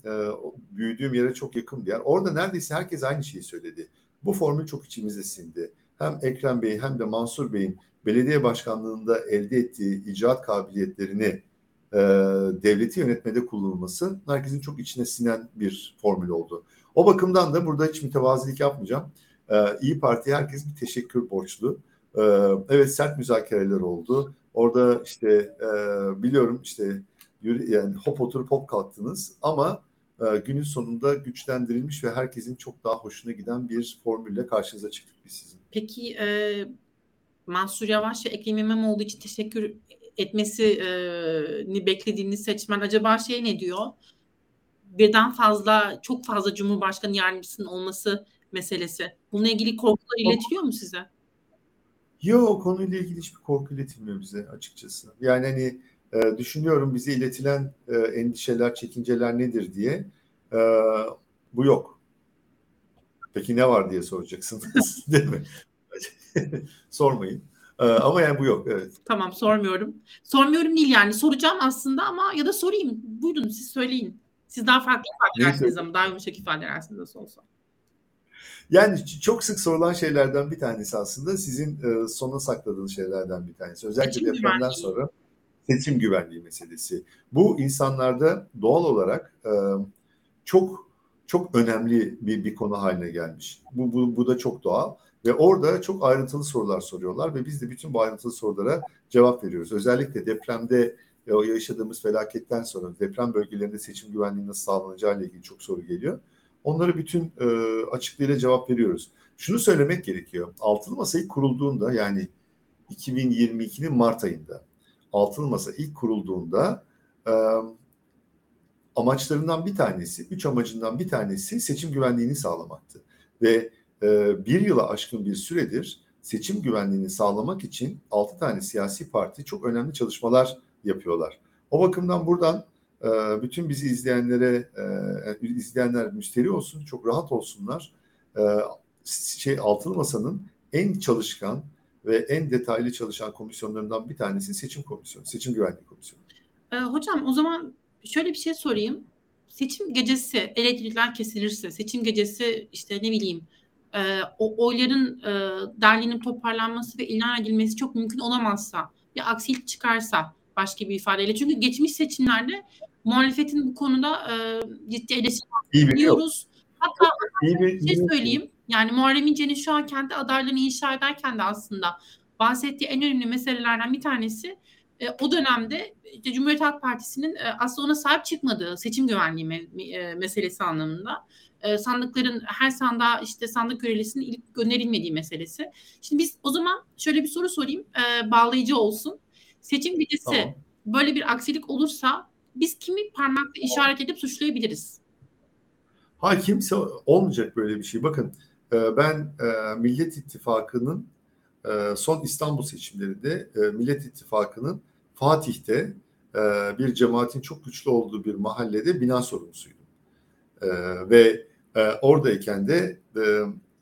büyüdüğüm yere çok yakın bir yer. Orada neredeyse herkes aynı şeyi söyledi. Bu formül çok içimize sindi. Hem Ekrem Bey hem de Mansur Bey'in belediye başkanlığında elde ettiği icraat kabiliyetlerini e, devleti yönetmede kullanılması herkesin çok içine sinen bir formül oldu. O bakımdan da burada hiç mütevazilik yapmayacağım. E, İyi Parti herkes bir teşekkür borçlu. E, evet sert müzakereler oldu. Orada işte e, biliyorum işte yani hop oturup hop kalktınız ama e, günün sonunda güçlendirilmiş ve herkesin çok daha hoşuna giden bir formülle karşınıza çıktık biz sizin. Peki e, Mansur Yavaş ve Ekrem İmamoğlu için teşekkür etmesini beklediğiniz seçmen acaba şey ne diyor? Birden fazla, çok fazla Cumhurbaşkanı yardımcısının olması meselesi. Bununla ilgili korkular iletiliyor mu size? Yok konuyla ilgili hiçbir korku iletilmiyor bize açıkçası. Yani hani e, düşünüyorum bize iletilen e, endişeler, çekinceler nedir diye. E, bu yok. Peki ne var diye soracaksınız [LAUGHS] değil mi? [LAUGHS] Sormayın. Ee, ama yani bu yok evet. Tamam sormuyorum. Sormuyorum değil yani soracağım aslında ama ya da sorayım. Buyurun siz söyleyin. Siz daha farklı ifade edersiniz ama daha yumuşak ifade edersiniz nasıl olsa. Yani çok sık sorulan şeylerden bir tanesi aslında sizin e, sona sakladığınız şeylerden bir tanesi. Özellikle seçim depremden güvenliği. sonra seçim güvenliği meselesi. Bu insanlarda doğal olarak e, çok çok önemli bir, bir konu haline gelmiş. Bu, bu, bu da çok doğal. Ve orada çok ayrıntılı sorular soruyorlar ve biz de bütün bu ayrıntılı sorulara cevap veriyoruz. Özellikle depremde e, o yaşadığımız felaketten sonra deprem bölgelerinde seçim güvenliği nasıl sağlanacağı ile ilgili çok soru geliyor. Onları bütün e, açıklığıyla cevap veriyoruz. Şunu söylemek gerekiyor. Altılı Masa ilk kurulduğunda yani 2022'nin Mart ayında Altılı Masa ilk kurulduğunda amaçlarından bir tanesi, üç amacından bir tanesi seçim güvenliğini sağlamaktı. Ve e, bir yıla aşkın bir süredir seçim güvenliğini sağlamak için altı tane siyasi parti çok önemli çalışmalar yapıyorlar. O bakımdan buradan e, bütün bizi izleyenlere e, izleyenler müşteri olsun, çok rahat olsunlar. E, şey Altılı Masa'nın en çalışkan ve en detaylı çalışan komisyonlarından bir tanesi seçim komisyonu, seçim güvenliği komisyonu. E, hocam o zaman şöyle bir şey sorayım. Seçim gecesi elektrikler kesilirse, seçim gecesi işte ne bileyim e, o oyların e, derlinin toparlanması ve ilan edilmesi çok mümkün olamazsa ya aksilik çıkarsa başka bir ifadeyle. Çünkü geçmiş seçimlerde muhalefetin bu konuda e, ciddi eleştiri biliyoruz. Hatta iyi bir şey söyleyeyim. Yani Muharrem İnce'nin şu an kendi adaylığını inşa ederken de aslında bahsettiği en önemli meselelerden bir tanesi e, o dönemde işte Cumhuriyet Halk Partisi'nin e, aslında ona sahip çıkmadığı seçim güvenliği me, e, meselesi anlamında e, sandıkların her sandığa işte sandık görelisinin ilk gönderilmediği meselesi. Şimdi biz o zaman şöyle bir soru sorayım e, bağlayıcı olsun. Seçim gecesi tamam. böyle bir aksilik olursa biz kimi parmakla işaret edip suçlayabiliriz? Ha kimse olmayacak böyle bir şey. Bakın e, ben e, Millet İttifakı'nın e, son İstanbul seçimlerinde Millet İttifakı'nın Fatih'te bir cemaatin çok güçlü olduğu bir mahallede bina sorumlusuydum. Ve e, oradayken de e,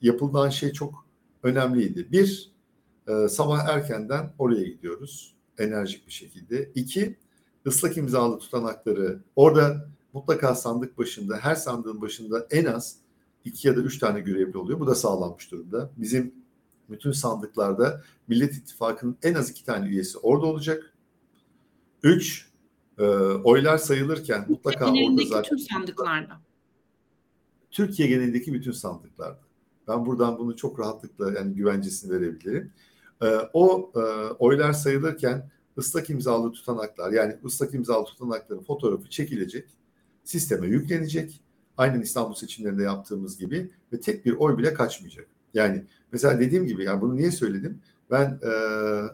yapılan şey çok önemliydi. Bir, e, sabah erkenden oraya gidiyoruz enerjik bir şekilde. İki, ıslak imzalı tutanakları orada mutlaka sandık başında, her sandığın başında en az iki ya da üç tane görevli oluyor. Bu da sağlanmış durumda. Bizim bütün sandıklarda Millet İttifakı'nın en az iki tane üyesi orada olacak. Üç, e, oylar sayılırken mutlaka orada zaten... Tüm sandıklarda. Türkiye genelindeki bütün sandıklarda. Ben buradan bunu çok rahatlıkla yani güvencesini verebilirim. E, o e, oylar sayılırken ıslak imzalı tutanaklar yani ıslak imzalı tutanakların fotoğrafı çekilecek, sisteme yüklenecek. Aynen İstanbul seçimlerinde yaptığımız gibi ve tek bir oy bile kaçmayacak. Yani mesela dediğim gibi yani bunu niye söyledim? Ben e,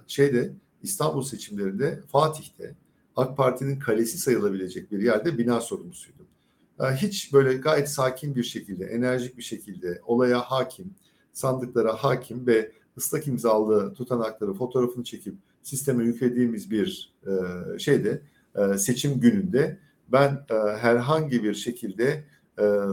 şeyde İstanbul seçimlerinde Fatih'te AK Parti'nin kalesi sayılabilecek bir yerde bina sorumlusuydum. E, hiç böyle gayet sakin bir şekilde, enerjik bir şekilde olaya hakim, sandıklara hakim ve ıslak imzalı tutanakları fotoğrafını çekip sisteme yüklediğimiz bir e, şeyde e, seçim gününde ben e, herhangi bir şekilde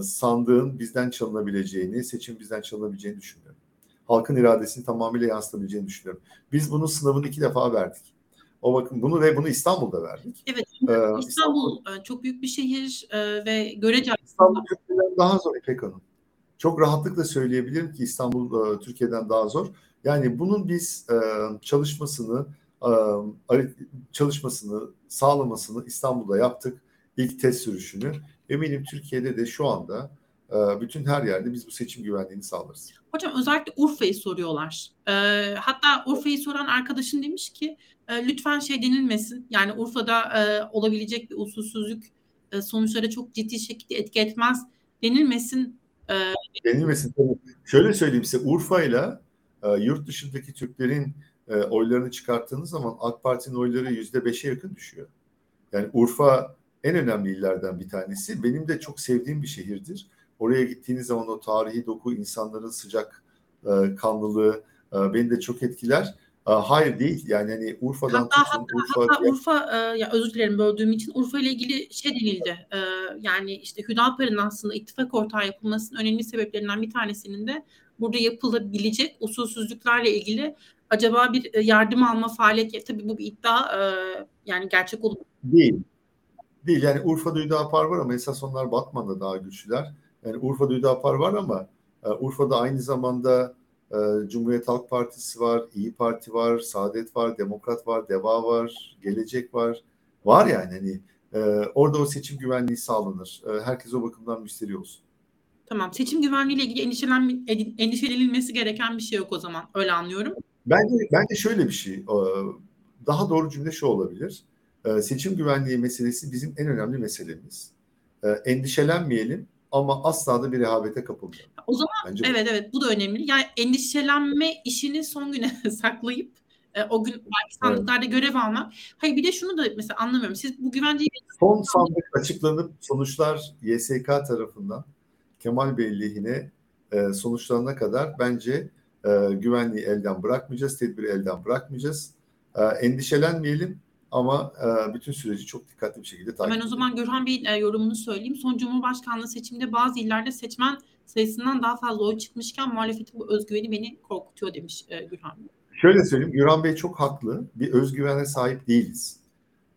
sandığın bizden çalınabileceğini, seçim bizden çalınabileceğini düşünmüyorum. Halkın iradesini tamamıyla yansıtabileceğini düşünüyorum. Biz bunun sınavını iki defa verdik. O bakın bunu ve bunu İstanbul'da verdik. Evet. Ee, İstanbul, İstanbul çok büyük bir şehir e, ve görece İstanbul Türkiye'den daha zor İpek Hanım. Çok rahatlıkla söyleyebilirim ki İstanbul e, Türkiye'den daha zor. Yani bunun biz e, çalışmasını e, çalışmasını sağlamasını İstanbul'da yaptık. İlk test sürüşünü. Eminim Türkiye'de de şu anda e, bütün her yerde biz bu seçim güvenliğini sağlarız. Hocam özellikle Urfa'yı soruyorlar. E, hatta Urfa'yı soran arkadaşın demiş ki e, lütfen şey denilmesin. Yani Urfa'da e, olabilecek bir usulsüzlük e, sonuçlara çok ciddi şekilde etki etmez denilmesin. E, denilmesin. Şöyle söyleyeyim size Urfa'yla e, yurt dışındaki Türklerin e, oylarını çıkarttığınız zaman AK Parti'nin oyları yüzde beşe yakın düşüyor. Yani Urfa en önemli illerden bir tanesi. Benim de çok sevdiğim bir şehirdir. Oraya gittiğiniz zaman o tarihi doku, insanların sıcak e, kanlılığı e, beni de çok etkiler. E, hayır değil yani hani Urfa'dan hatta, tutun, hatta, Urfa, hatta Urfa e, ya özür dilerim böldüğüm için Urfa ile ilgili şey denildi. E, yani işte Hüdapar'ın aslında ittifak ortağı yapılmasının önemli sebeplerinden bir tanesinin de burada yapılabilecek usulsüzlüklerle ilgili acaba bir e, yardım alma faaliyeti tabii bu bir iddia e, yani gerçek olur. Değil. Değil yani Urfa'da Hüdapar var ama esas onlar Batman'da daha güçlüler. Yani Urfa'da Hüdapar var ama e, Urfa'da aynı zamanda e, Cumhuriyet Halk Partisi var, İyi Parti var, Saadet var, Demokrat var, Deva var, Gelecek var. Var yani hani e, orada o seçim güvenliği sağlanır. E, herkes o bakımdan müşteri olsun. Tamam. Seçim güvenliğiyle ilgili endişelen, endişelenilmesi gereken bir şey yok o zaman. Öyle anlıyorum. Bence, bence şöyle bir şey. E, daha doğru cümle şu olabilir. E, seçim güvenliği meselesi bizim en önemli meselemiz. E, endişelenmeyelim ama asla da bir rehavete kapılmayalım. O zaman Bence evet bu. evet bu da önemli. Yani endişelenme işini son güne [LAUGHS] saklayıp o gün belki sandıklarda evet. görev almak. Hayır bir de şunu da mesela anlamıyorum. Siz bu güvenceyi son sandık açıklanıp sonuçlar YSK tarafından Kemal Bey lehine e, sonuçlanana kadar bence e, güvenliği elden bırakmayacağız, tedbiri elden bırakmayacağız. E, endişelenmeyelim ama e, bütün süreci çok dikkatli bir şekilde takip Ben o zaman Gürhan Bey'in e, yorumunu söyleyeyim. Son Cumhurbaşkanlığı seçiminde bazı illerde seçmen sayısından daha fazla oy çıkmışken muhalefetin bu özgüveni beni korkutuyor demiş e, Gürhan Bey. Şöyle söyleyeyim, Gürhan Bey çok haklı. Bir özgüvene sahip değiliz.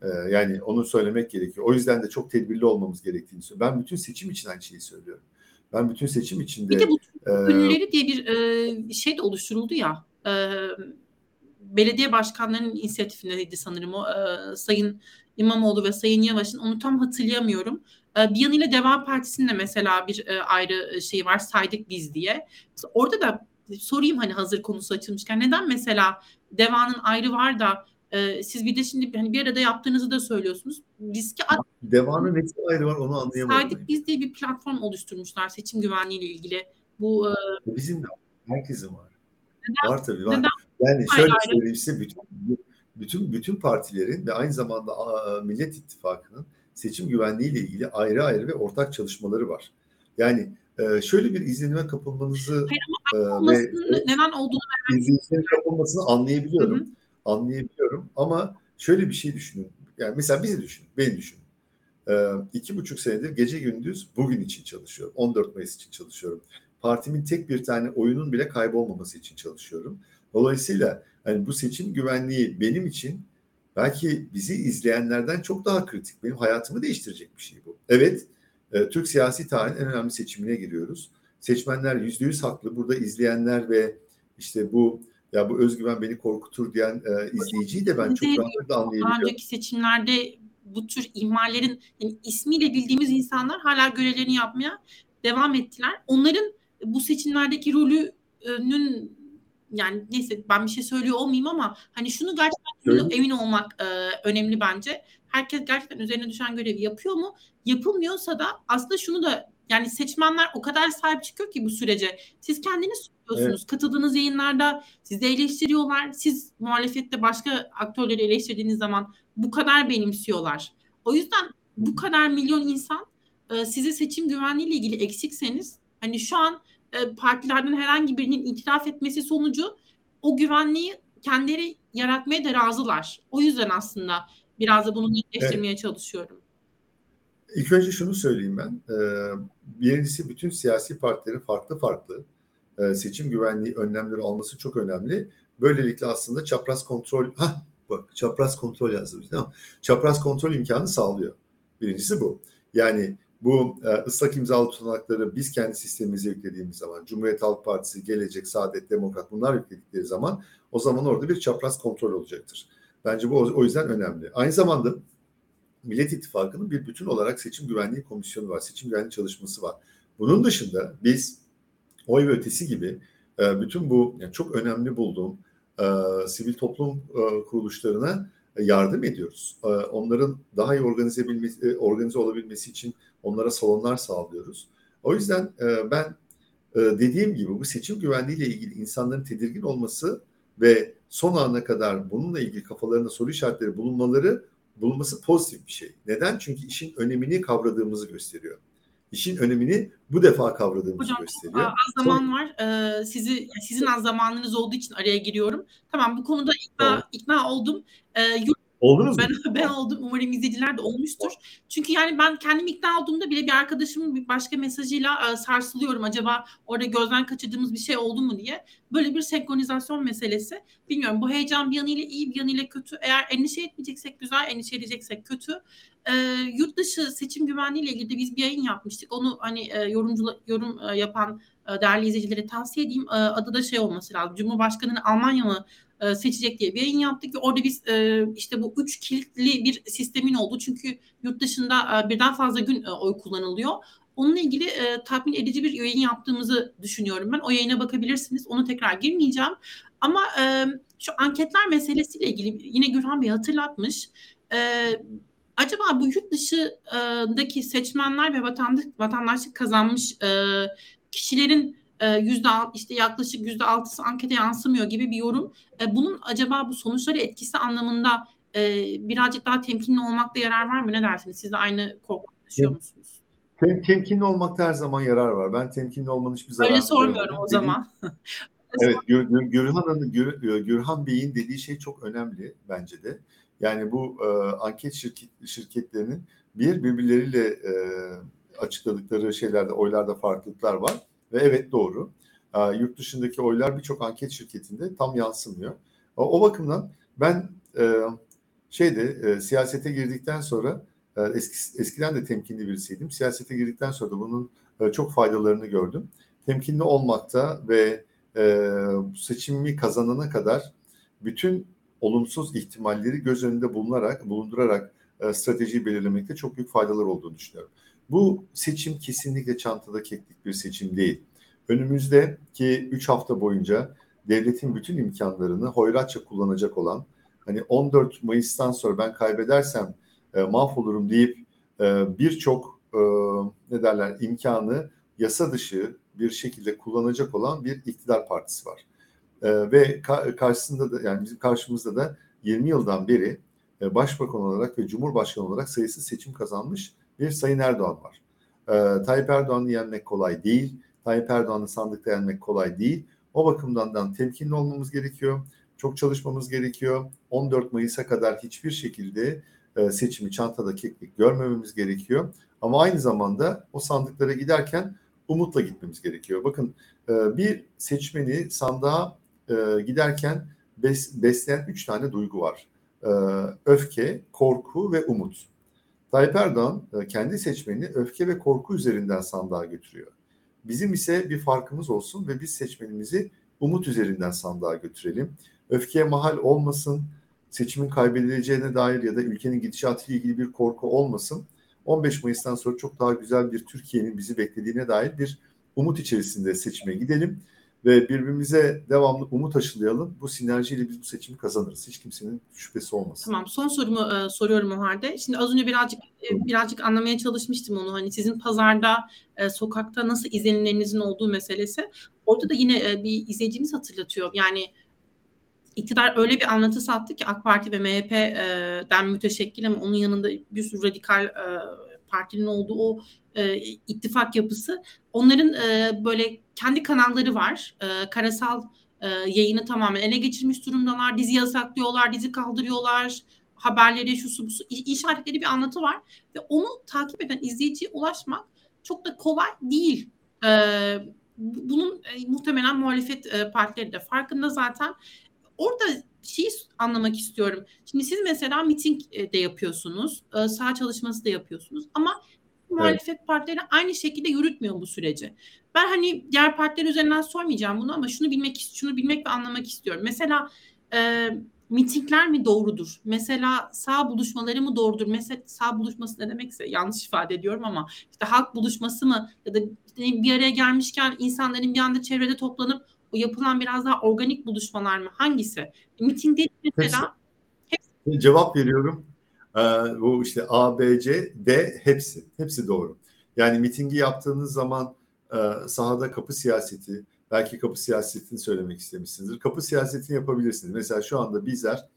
E, yani onu söylemek gerekiyor. O yüzden de çok tedbirli olmamız gerektiğini söylüyorum. Ben bütün seçim için aynı şeyi söylüyorum. Ben bütün seçim içinde... Bir de bu e, diye bir e, şey de oluşturuldu ya. E, belediye başkanlarının inisiyatifindeydi sanırım o. E, Sayın İmamoğlu ve Sayın Yavaş'ın onu tam hatırlayamıyorum. E, bir yanıyla Deva Partisi'nin de mesela bir e, ayrı şey var saydık biz diye. Orada da sorayım hani hazır konusu açılmışken neden mesela Deva'nın ayrı var da e, siz bir de şimdi hani bir arada yaptığınızı da söylüyorsunuz. Riski at. Deva'nın nesi ayrı var onu anlayamadım. Saydık biz diye bir platform oluşturmuşlar seçim güvenliği ile ilgili. Bu e, bizim de herkesin var. Neden? Var tabii var. Neden? Yani şöyle hayır, söyleyeyim size bütün bütün bütün partilerin ve aynı zamanda Millet İttifakı'nın seçim güvenliği ile ilgili ayrı ayrı ve ortak çalışmaları var. Yani e, şöyle bir izlenime kapılmanızı Hayır, ama e, ve neden olduğunu izlenime kapılmasını anlayabiliyorum. Hı hı. Anlayabiliyorum ama şöyle bir şey düşünün. Yani mesela bizi düşünün, beni düşünün. E, iki buçuk senedir gece gündüz bugün için çalışıyorum. 14 Mayıs için çalışıyorum. Partimin tek bir tane oyunun bile kaybolmaması için çalışıyorum. Dolayısıyla hani bu seçim güvenliği benim için belki bizi izleyenlerden çok daha kritik. Benim hayatımı değiştirecek bir şey bu. Evet, e, Türk siyasi tarihinin en önemli seçimine giriyoruz. Seçmenler yüzde yüz haklı. Burada izleyenler ve işte bu ya bu özgüven beni korkutur diyen e, izleyiciyi de ben çok rahatlıkla anlayabiliyorum. Önceki seçimlerde bu tür ihmallerin yani ismiyle bildiğimiz insanlar hala görevlerini yapmaya devam ettiler. Onların bu seçimlerdeki rolünün yani neyse ben bir şey söylüyor olmayayım ama hani şunu gerçekten şunu emin olmak e, önemli bence. Herkes gerçekten üzerine düşen görevi yapıyor mu? Yapılmıyorsa da aslında şunu da Yani seçmenler o kadar sahip çıkıyor ki bu sürece. Siz kendiniz söylüyorsunuz. Evet. Katıldığınız yayınlarda sizi eleştiriyorlar. Siz muhalefette başka aktörleri eleştirdiğiniz zaman bu kadar benimsiyorlar. O yüzden bu kadar milyon insan e, size seçim güvenliği ile ilgili eksikseniz hani şu an e, partilerden herhangi birinin itiraf etmesi sonucu o güvenliği kendileri yaratmaya da razılar. O yüzden aslında biraz da bunu netleştirmeye evet. çalışıyorum. İlk önce şunu söyleyeyim ben. Ee, birincisi bütün siyasi partilerin farklı farklı e, seçim güvenliği önlemleri alması çok önemli. Böylelikle aslında çapraz kontrol, ha bak çapraz kontrol yazdım değil mi? Çapraz kontrol imkanı sağlıyor. Birincisi bu. Yani bu e, ıslak imzalı tutanakları biz kendi sistemimize yüklediğimiz zaman, Cumhuriyet Halk Partisi, Gelecek, Saadet, Demokrat bunlar yükledikleri zaman o zaman orada bir çapraz kontrol olacaktır. Bence bu o yüzden önemli. Aynı zamanda Millet İttifakı'nın bir bütün olarak seçim güvenliği komisyonu var, seçim güvenliği çalışması var. Bunun dışında biz oy ve ötesi gibi e, bütün bu yani çok önemli bulduğum e, sivil toplum e, kuruluşlarına yardım ediyoruz. Onların daha iyi organize, organize olabilmesi için onlara salonlar sağlıyoruz. O yüzden e, ben e, dediğim gibi bu seçim güvenliği ile ilgili insanların tedirgin olması ve son ana kadar bununla ilgili kafalarında soru işaretleri bulunmaları bulunması pozitif bir şey. Neden? Çünkü işin önemini kavradığımızı gösteriyor. İşin önemini bu defa kavradığımızı Hocam, gösteriyor. az zaman Son... var. Ee, sizi sizin az zamanınız olduğu için araya giriyorum. Tamam bu konuda ikna tamam. ikna oldum. Ee, yurt Oldunuz ben, mu? [LAUGHS] Ben oldum. Umarım izleyiciler de olmuştur. Çünkü yani ben kendim ikna olduğumda bile bir arkadaşımın bir başka mesajıyla e, sarsılıyorum. Acaba orada gözden kaçırdığımız bir şey oldu mu diye. Böyle bir senkronizasyon meselesi. Bilmiyorum bu heyecan bir yanıyla iyi bir yanıyla kötü. Eğer endişe etmeyeceksek güzel, endişe edeceksek kötü. E, yurt dışı seçim güvenliği ile ilgili biz bir yayın yapmıştık. Onu hani e, yorumcu yorum e, yapan e, değerli izleyicilere tavsiye edeyim. E, adı da şey olması lazım. Cumhurbaşkanı'nın Almanya mı e, seçecek diye bir yayın yaptık ve orada biz e, işte bu üç kilitli bir sistemin olduğu çünkü yurt dışında e, birden fazla gün oy kullanılıyor. Onunla ilgili e, tatmin edici bir yayın yaptığımızı düşünüyorum ben. O yayına bakabilirsiniz. Onu tekrar girmeyeceğim. Ama e, şu anketler meselesiyle ilgili yine Gürhan Bey hatırlatmış. E, acaba bu yurt dışındaki seçmenler ve vatandaş, vatandaşlık kazanmış e, kişilerin yüzde işte yaklaşık yüzde altısı ankete yansımıyor gibi bir yorum. E, bunun acaba bu sonuçları etkisi anlamında e, birazcık daha temkinli olmakta yarar var mı? Ne dersiniz? Siz de aynı korku taşıyor musunuz? Tem, temkinli olmakta her zaman yarar var. Ben temkinli olmanın hiçbir zararı Öyle sormuyorum o zaman. [LAUGHS] evet, Gür, Gürhan, Gür, Gürhan Bey'in dediği şey çok önemli bence de. Yani bu e, anket şirket, şirketlerinin bir birbirleriyle e, açıkladıkları şeylerde oylarda farklılıklar var. Ve evet doğru. E, yurt dışındaki oylar birçok anket şirketinde tam yansımıyor. O, o bakımdan ben e, şeyde e, siyasete girdikten sonra e, eski, eskiden de temkinli birisiydim. Siyasete girdikten sonra da bunun e, çok faydalarını gördüm. Temkinli olmakta ve e, seçimi kazanana kadar bütün olumsuz ihtimalleri göz önünde bulunarak bulundurarak e, stratejiyi belirlemekte çok büyük faydalar olduğunu düşünüyorum. Bu seçim kesinlikle çantada keklik bir seçim değil. Önümüzdeki 3 hafta boyunca devletin bütün imkanlarını hoyratça kullanacak olan hani 14 Mayıs'tan sonra ben kaybedersem e, mahvolurum deyip e, birçok e, ne derler imkanı yasa dışı bir şekilde kullanacak olan bir iktidar partisi var. E, ve ka- karşısında da yani bizim karşımızda da 20 yıldan beri e, başbakan olarak ve cumhurbaşkanı olarak sayısız seçim kazanmış bir Sayın Erdoğan var. E, Tayyip Erdoğan'ı yenmek kolay değil. Tayyip Erdoğan'ı sandıkta yenmek kolay değil. O bakımdan da temkinli olmamız gerekiyor. Çok çalışmamız gerekiyor. 14 Mayıs'a kadar hiçbir şekilde e, seçimi çantada keklik görmememiz gerekiyor. Ama aynı zamanda o sandıklara giderken umutla gitmemiz gerekiyor. Bakın e, bir seçmeni sandığa e, giderken besleyen üç tane duygu var. Öfke, korku ve umut. Tayyip Erdoğan e, kendi seçmenini öfke ve korku üzerinden sandığa götürüyor. Bizim ise bir farkımız olsun ve biz seçmenimizi umut üzerinden sandığa götürelim. Öfkeye mahal olmasın, seçimin kaybedileceğine dair ya da ülkenin gidişatıyla ilgili bir korku olmasın. 15 Mayıs'tan sonra çok daha güzel bir Türkiye'nin bizi beklediğine dair bir umut içerisinde seçime gidelim. Ve birbirimize devamlı umut aşılayalım. Bu sinerjiyle biz bu seçimi kazanırız. Hiç kimsenin şüphesi olmasın. Tamam. Son sorumu e, soruyorum o halde. Şimdi az önce birazcık e, birazcık anlamaya çalışmıştım onu. Hani sizin pazarda, e, sokakta nasıl izlenimlerinizin olduğu meselesi. Orada da yine e, bir izleyicimiz hatırlatıyor. Yani iktidar öyle bir anlatı sattı ki AK Parti ve MHP'den müteşekkil ama onun yanında bir sürü radikal e, partinin olduğu o e, ittifak yapısı onların e, böyle kendi kanalları var. E, karasal e, yayını tamamen ele geçirmiş durumdalar. Dizi yasaklıyorlar, dizi kaldırıyorlar. Haberleri, şu su, bu su, işaretleri bir anlatı var. Ve onu takip eden izleyiciye ulaşmak çok da kolay değil. E, bunun e, muhtemelen muhalefet e, partileri de farkında zaten. Orada şeyi anlamak istiyorum. Şimdi siz mesela miting de yapıyorsunuz, e, sağ çalışması da yapıyorsunuz ama muhalefet evet. partileri aynı şekilde yürütmüyor bu süreci. Ben hani diğer partiler üzerinden sormayacağım bunu ama şunu bilmek şunu bilmek ve anlamak istiyorum. Mesela e, mitingler mi doğrudur? Mesela sağ buluşmaları mı doğrudur? Mesela sağ buluşması ne demekse yanlış ifade ediyorum ama işte halk buluşması mı ya da bir araya gelmişken insanların bir anda çevrede toplanıp o yapılan biraz daha organik buluşmalar mı? Hangisi? Miting değil mesela. Hepsi. Cevap veriyorum. Ee, bu işte A, B, C, D hepsi. Hepsi doğru. Yani mitingi yaptığınız zaman e, sahada kapı siyaseti, belki kapı siyasetini söylemek istemişsinizdir. Kapı siyasetini yapabilirsiniz. Mesela şu anda bizler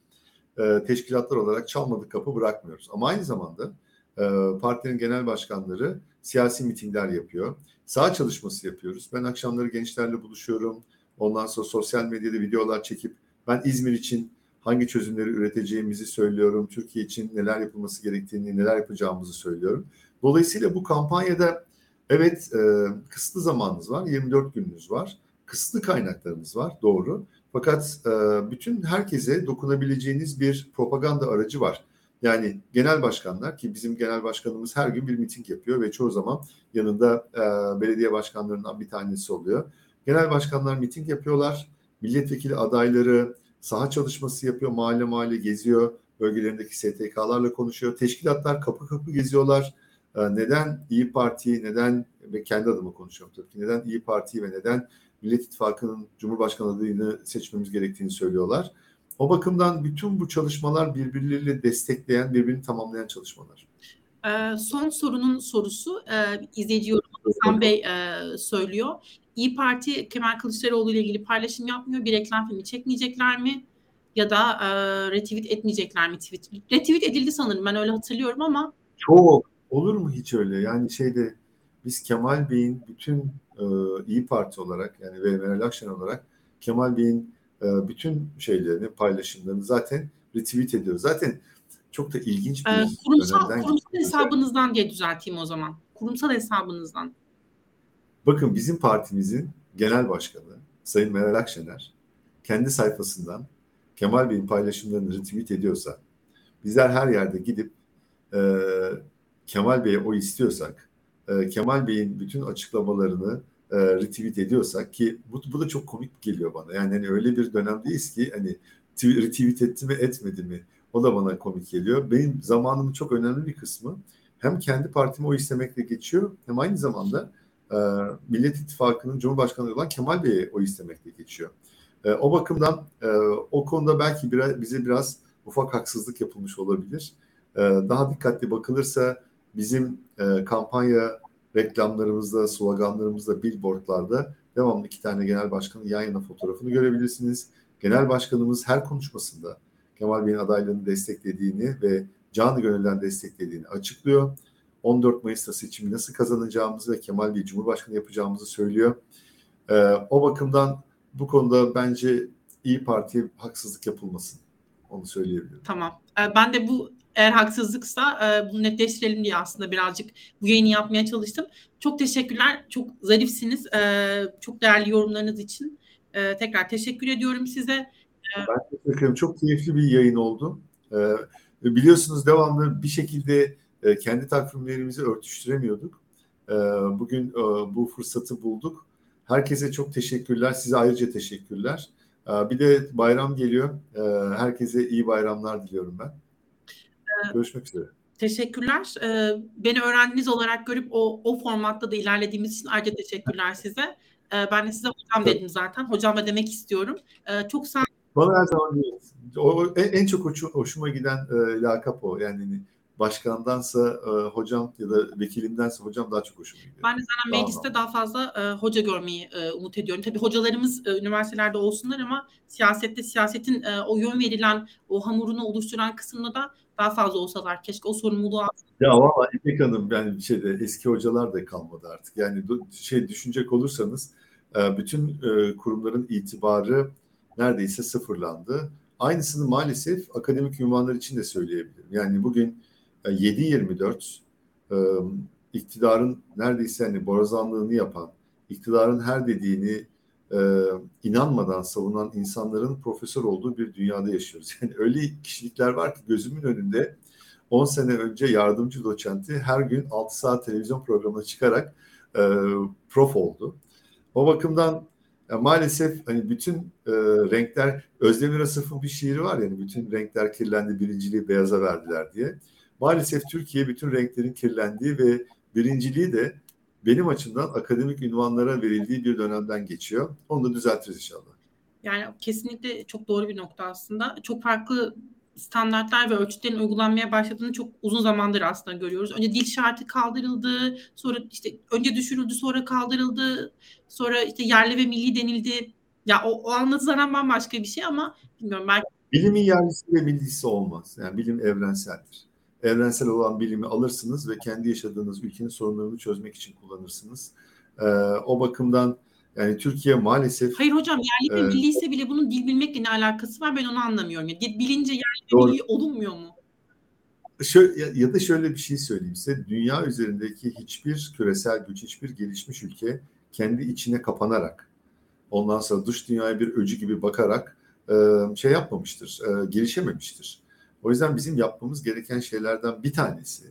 e, teşkilatlar olarak çalmadık kapı bırakmıyoruz. Ama aynı zamanda e, partilerin genel başkanları siyasi mitingler yapıyor. Sağ çalışması yapıyoruz. Ben akşamları gençlerle buluşuyorum. Ondan sonra sosyal medyada videolar çekip ben İzmir için hangi çözümleri üreteceğimizi söylüyorum. Türkiye için neler yapılması gerektiğini, neler yapacağımızı söylüyorum. Dolayısıyla bu kampanyada evet e, kısıtlı zamanınız var, 24 gününüz var. Kısıtlı kaynaklarımız var, doğru. Fakat e, bütün herkese dokunabileceğiniz bir propaganda aracı var. Yani genel başkanlar ki bizim genel başkanımız her gün bir miting yapıyor ve çoğu zaman yanında e, belediye başkanlarından bir tanesi oluyor. Genel başkanlar miting yapıyorlar. Milletvekili adayları saha çalışması yapıyor. Mahalle mahalle geziyor. Bölgelerindeki STK'larla konuşuyor. Teşkilatlar kapı kapı geziyorlar. Ee, neden İyi Parti, neden ve kendi adıma konuşuyorum tabii ki. Neden İyi Parti ve neden Millet İttifakı'nın Cumhurbaşkanı adayını seçmemiz gerektiğini söylüyorlar. O bakımdan bütün bu çalışmalar birbirleriyle destekleyen, birbirini tamamlayan çalışmalar. Ee, son sorunun sorusu e, izleyici yorumu Hasan Bey e, söylüyor. İyi Parti Kemal Kılıçdaroğlu ile ilgili paylaşım yapmıyor. Bir reklam filmi çekmeyecekler mi? Ya da e, retweet etmeyecekler mi tweet? Retweet edildi sanırım ben öyle hatırlıyorum ama. Çok. Olur mu hiç öyle? Yani şeyde biz Kemal Bey'in bütün e, İyi Parti olarak yani ve Meral Akşener olarak Kemal Bey'in e, bütün şeylerini, paylaşımlarını zaten retweet ediyoruz. Zaten çok da ilginç bir ee, kurumsal, kurumsal hesabınızdan diye düzelteyim o zaman. Kurumsal hesabınızdan. Bakın bizim partimizin genel başkanı Sayın Meral Akşener kendi sayfasından Kemal Bey'in paylaşımlarını retweet ediyorsa bizler her yerde gidip e, Kemal Bey'e o istiyorsak e, Kemal Bey'in bütün açıklamalarını e, retweet ediyorsak ki bu, bu da çok komik geliyor bana. Yani hani öyle bir dönemdeyiz ki hani retweet etti mi etmedi mi o da bana komik geliyor. Benim zamanımın çok önemli bir kısmı hem kendi partimi o istemekle geçiyor hem aynı zamanda e, Millet İttifakı'nın Cumhurbaşkanı olan Kemal Bey'e o istemekle geçiyor. E, o bakımdan e, o konuda belki biraz, bize biraz ufak haksızlık yapılmış olabilir. E, daha dikkatli bakılırsa bizim e, kampanya reklamlarımızda, sloganlarımızda, billboardlarda devamlı iki tane genel başkanın yan yana fotoğrafını görebilirsiniz. Genel başkanımız her konuşmasında Kemal Bey'in adaylığını desteklediğini ve canı gönülden desteklediğini açıklıyor. 14 Mayıs'ta seçimi nasıl kazanacağımızı ve Kemal Bey Cumhurbaşkanı yapacağımızı söylüyor. Ee, o bakımdan bu konuda bence İyi Parti'ye haksızlık yapılmasın. Onu söyleyebilirim. Tamam. Ee, ben de bu eğer haksızlıksa e, bunu netleştirelim diye aslında birazcık bu yayını yapmaya çalıştım. Çok teşekkürler. Çok zarifsiniz. E, çok değerli yorumlarınız için. E, tekrar teşekkür ediyorum size. E, ben teşekkür ederim. Çok keyifli bir yayın oldu. E, biliyorsunuz devamlı bir şekilde e, kendi takvimlerimizi örtüştüremiyorduk. E, bugün e, bu fırsatı bulduk. Herkese çok teşekkürler. Size ayrıca teşekkürler. E, bir de bayram geliyor. E, herkese iyi bayramlar diliyorum ben. Görüşmek üzere. Teşekkürler. Ee, beni öğrendiğiniz olarak görüp o, o formatta da ilerlediğimiz için ayrıca teşekkürler size. E, ben de size hocam Tabii. dedim zaten. Hocam da demek istiyorum. E, çok sağ Bana her zaman. O, en, en çok hoşuma giden e, lakap o. Yani başkandansa e, hocam ya da vekilimdense hocam daha çok hoşuma gidiyor. Ben de zaten mecliste daha fazla e, hoca görmeyi e, umut ediyorum. Tabii hocalarımız e, üniversitelerde olsunlar ama siyasette siyasetin e, o yön verilen, o hamurunu oluşturan kısmında da daha fazla olsalar keşke o sorumluluğu. Ya valla İpek Hanım yani şeyde eski hocalar da kalmadı artık. Yani şey düşünecek olursanız e, bütün e, kurumların itibarı neredeyse sıfırlandı. Aynısını maalesef akademik ünvanlar için de söyleyebilirim. Yani bugün 7-24 e, iktidarın neredeyse hani borazanlığını yapan, iktidarın her dediğini e, inanmadan savunan insanların profesör olduğu bir dünyada yaşıyoruz. [LAUGHS] Yani öyle kişilikler var ki gözümün önünde 10 sene önce yardımcı doçenti her gün 6 saat televizyon programına çıkarak e, prof oldu. O bakımdan ya maalesef hani bütün e, renkler Özdemir Asaf'ın bir şiiri var yani bütün renkler kirlendi birinciliği beyaza verdiler diye. Maalesef Türkiye bütün renklerin kirlendiği ve birinciliği de benim açımdan akademik ünvanlara verildiği bir dönemden geçiyor. Onu da düzeltiriz inşallah. Yani kesinlikle çok doğru bir nokta aslında. Çok farklı standartlar ve ölçütlerin uygulanmaya başladığını çok uzun zamandır aslında görüyoruz. Önce dil şartı kaldırıldı, sonra işte önce düşürüldü, sonra kaldırıldı, sonra işte yerli ve milli denildi. Ya o, o anlatılan bambaşka bir şey ama bilmiyorum belki. Bilimin yerlisi ve millisi olmaz. Yani bilim evrenseldir evrensel olan bilimi alırsınız ve kendi yaşadığınız ülkenin sorunlarını çözmek için kullanırsınız. E, o bakımdan yani Türkiye maalesef... Hayır hocam yerli ve e, milli ise bile bunun dil bilmekle ne alakası var ben onu anlamıyorum. Ya, bilince yerli ve milli olunmuyor mu? Şöyle, ya, ya da şöyle bir şey söyleyeyim size. Dünya üzerindeki hiçbir küresel güç, hiçbir gelişmiş ülke kendi içine kapanarak ondan sonra dış dünyaya bir öcü gibi bakarak e, şey yapmamıştır, e, gelişememiştir. O yüzden bizim yapmamız gereken şeylerden bir tanesi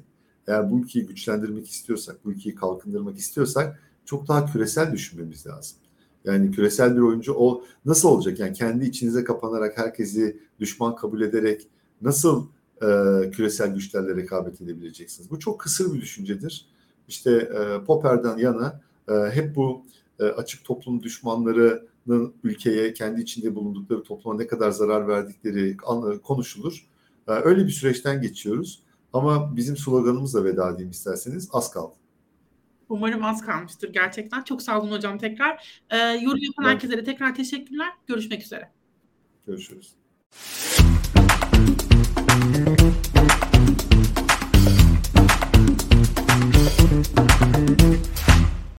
eğer bu ülkeyi güçlendirmek istiyorsak, bu ülkeyi kalkındırmak istiyorsak çok daha küresel düşünmemiz lazım. Yani küresel bir oyuncu o nasıl olacak? Yani kendi içinize kapanarak herkesi düşman kabul ederek nasıl e, küresel güçlerle rekabet edebileceksiniz? Bu çok kısır bir düşüncedir. İşte e, Popper'den yana e, hep bu e, açık toplum düşmanlarının ülkeye kendi içinde bulundukları topluma ne kadar zarar verdikleri konuşulur. Ee, öyle bir süreçten geçiyoruz. Ama bizim sloganımızla veda edeyim isterseniz. Az kaldı. Umarım az kalmıştır gerçekten. Çok sağ olun hocam tekrar. E, yorum yapan ben... herkese de tekrar teşekkürler. Görüşmek üzere. Görüşürüz.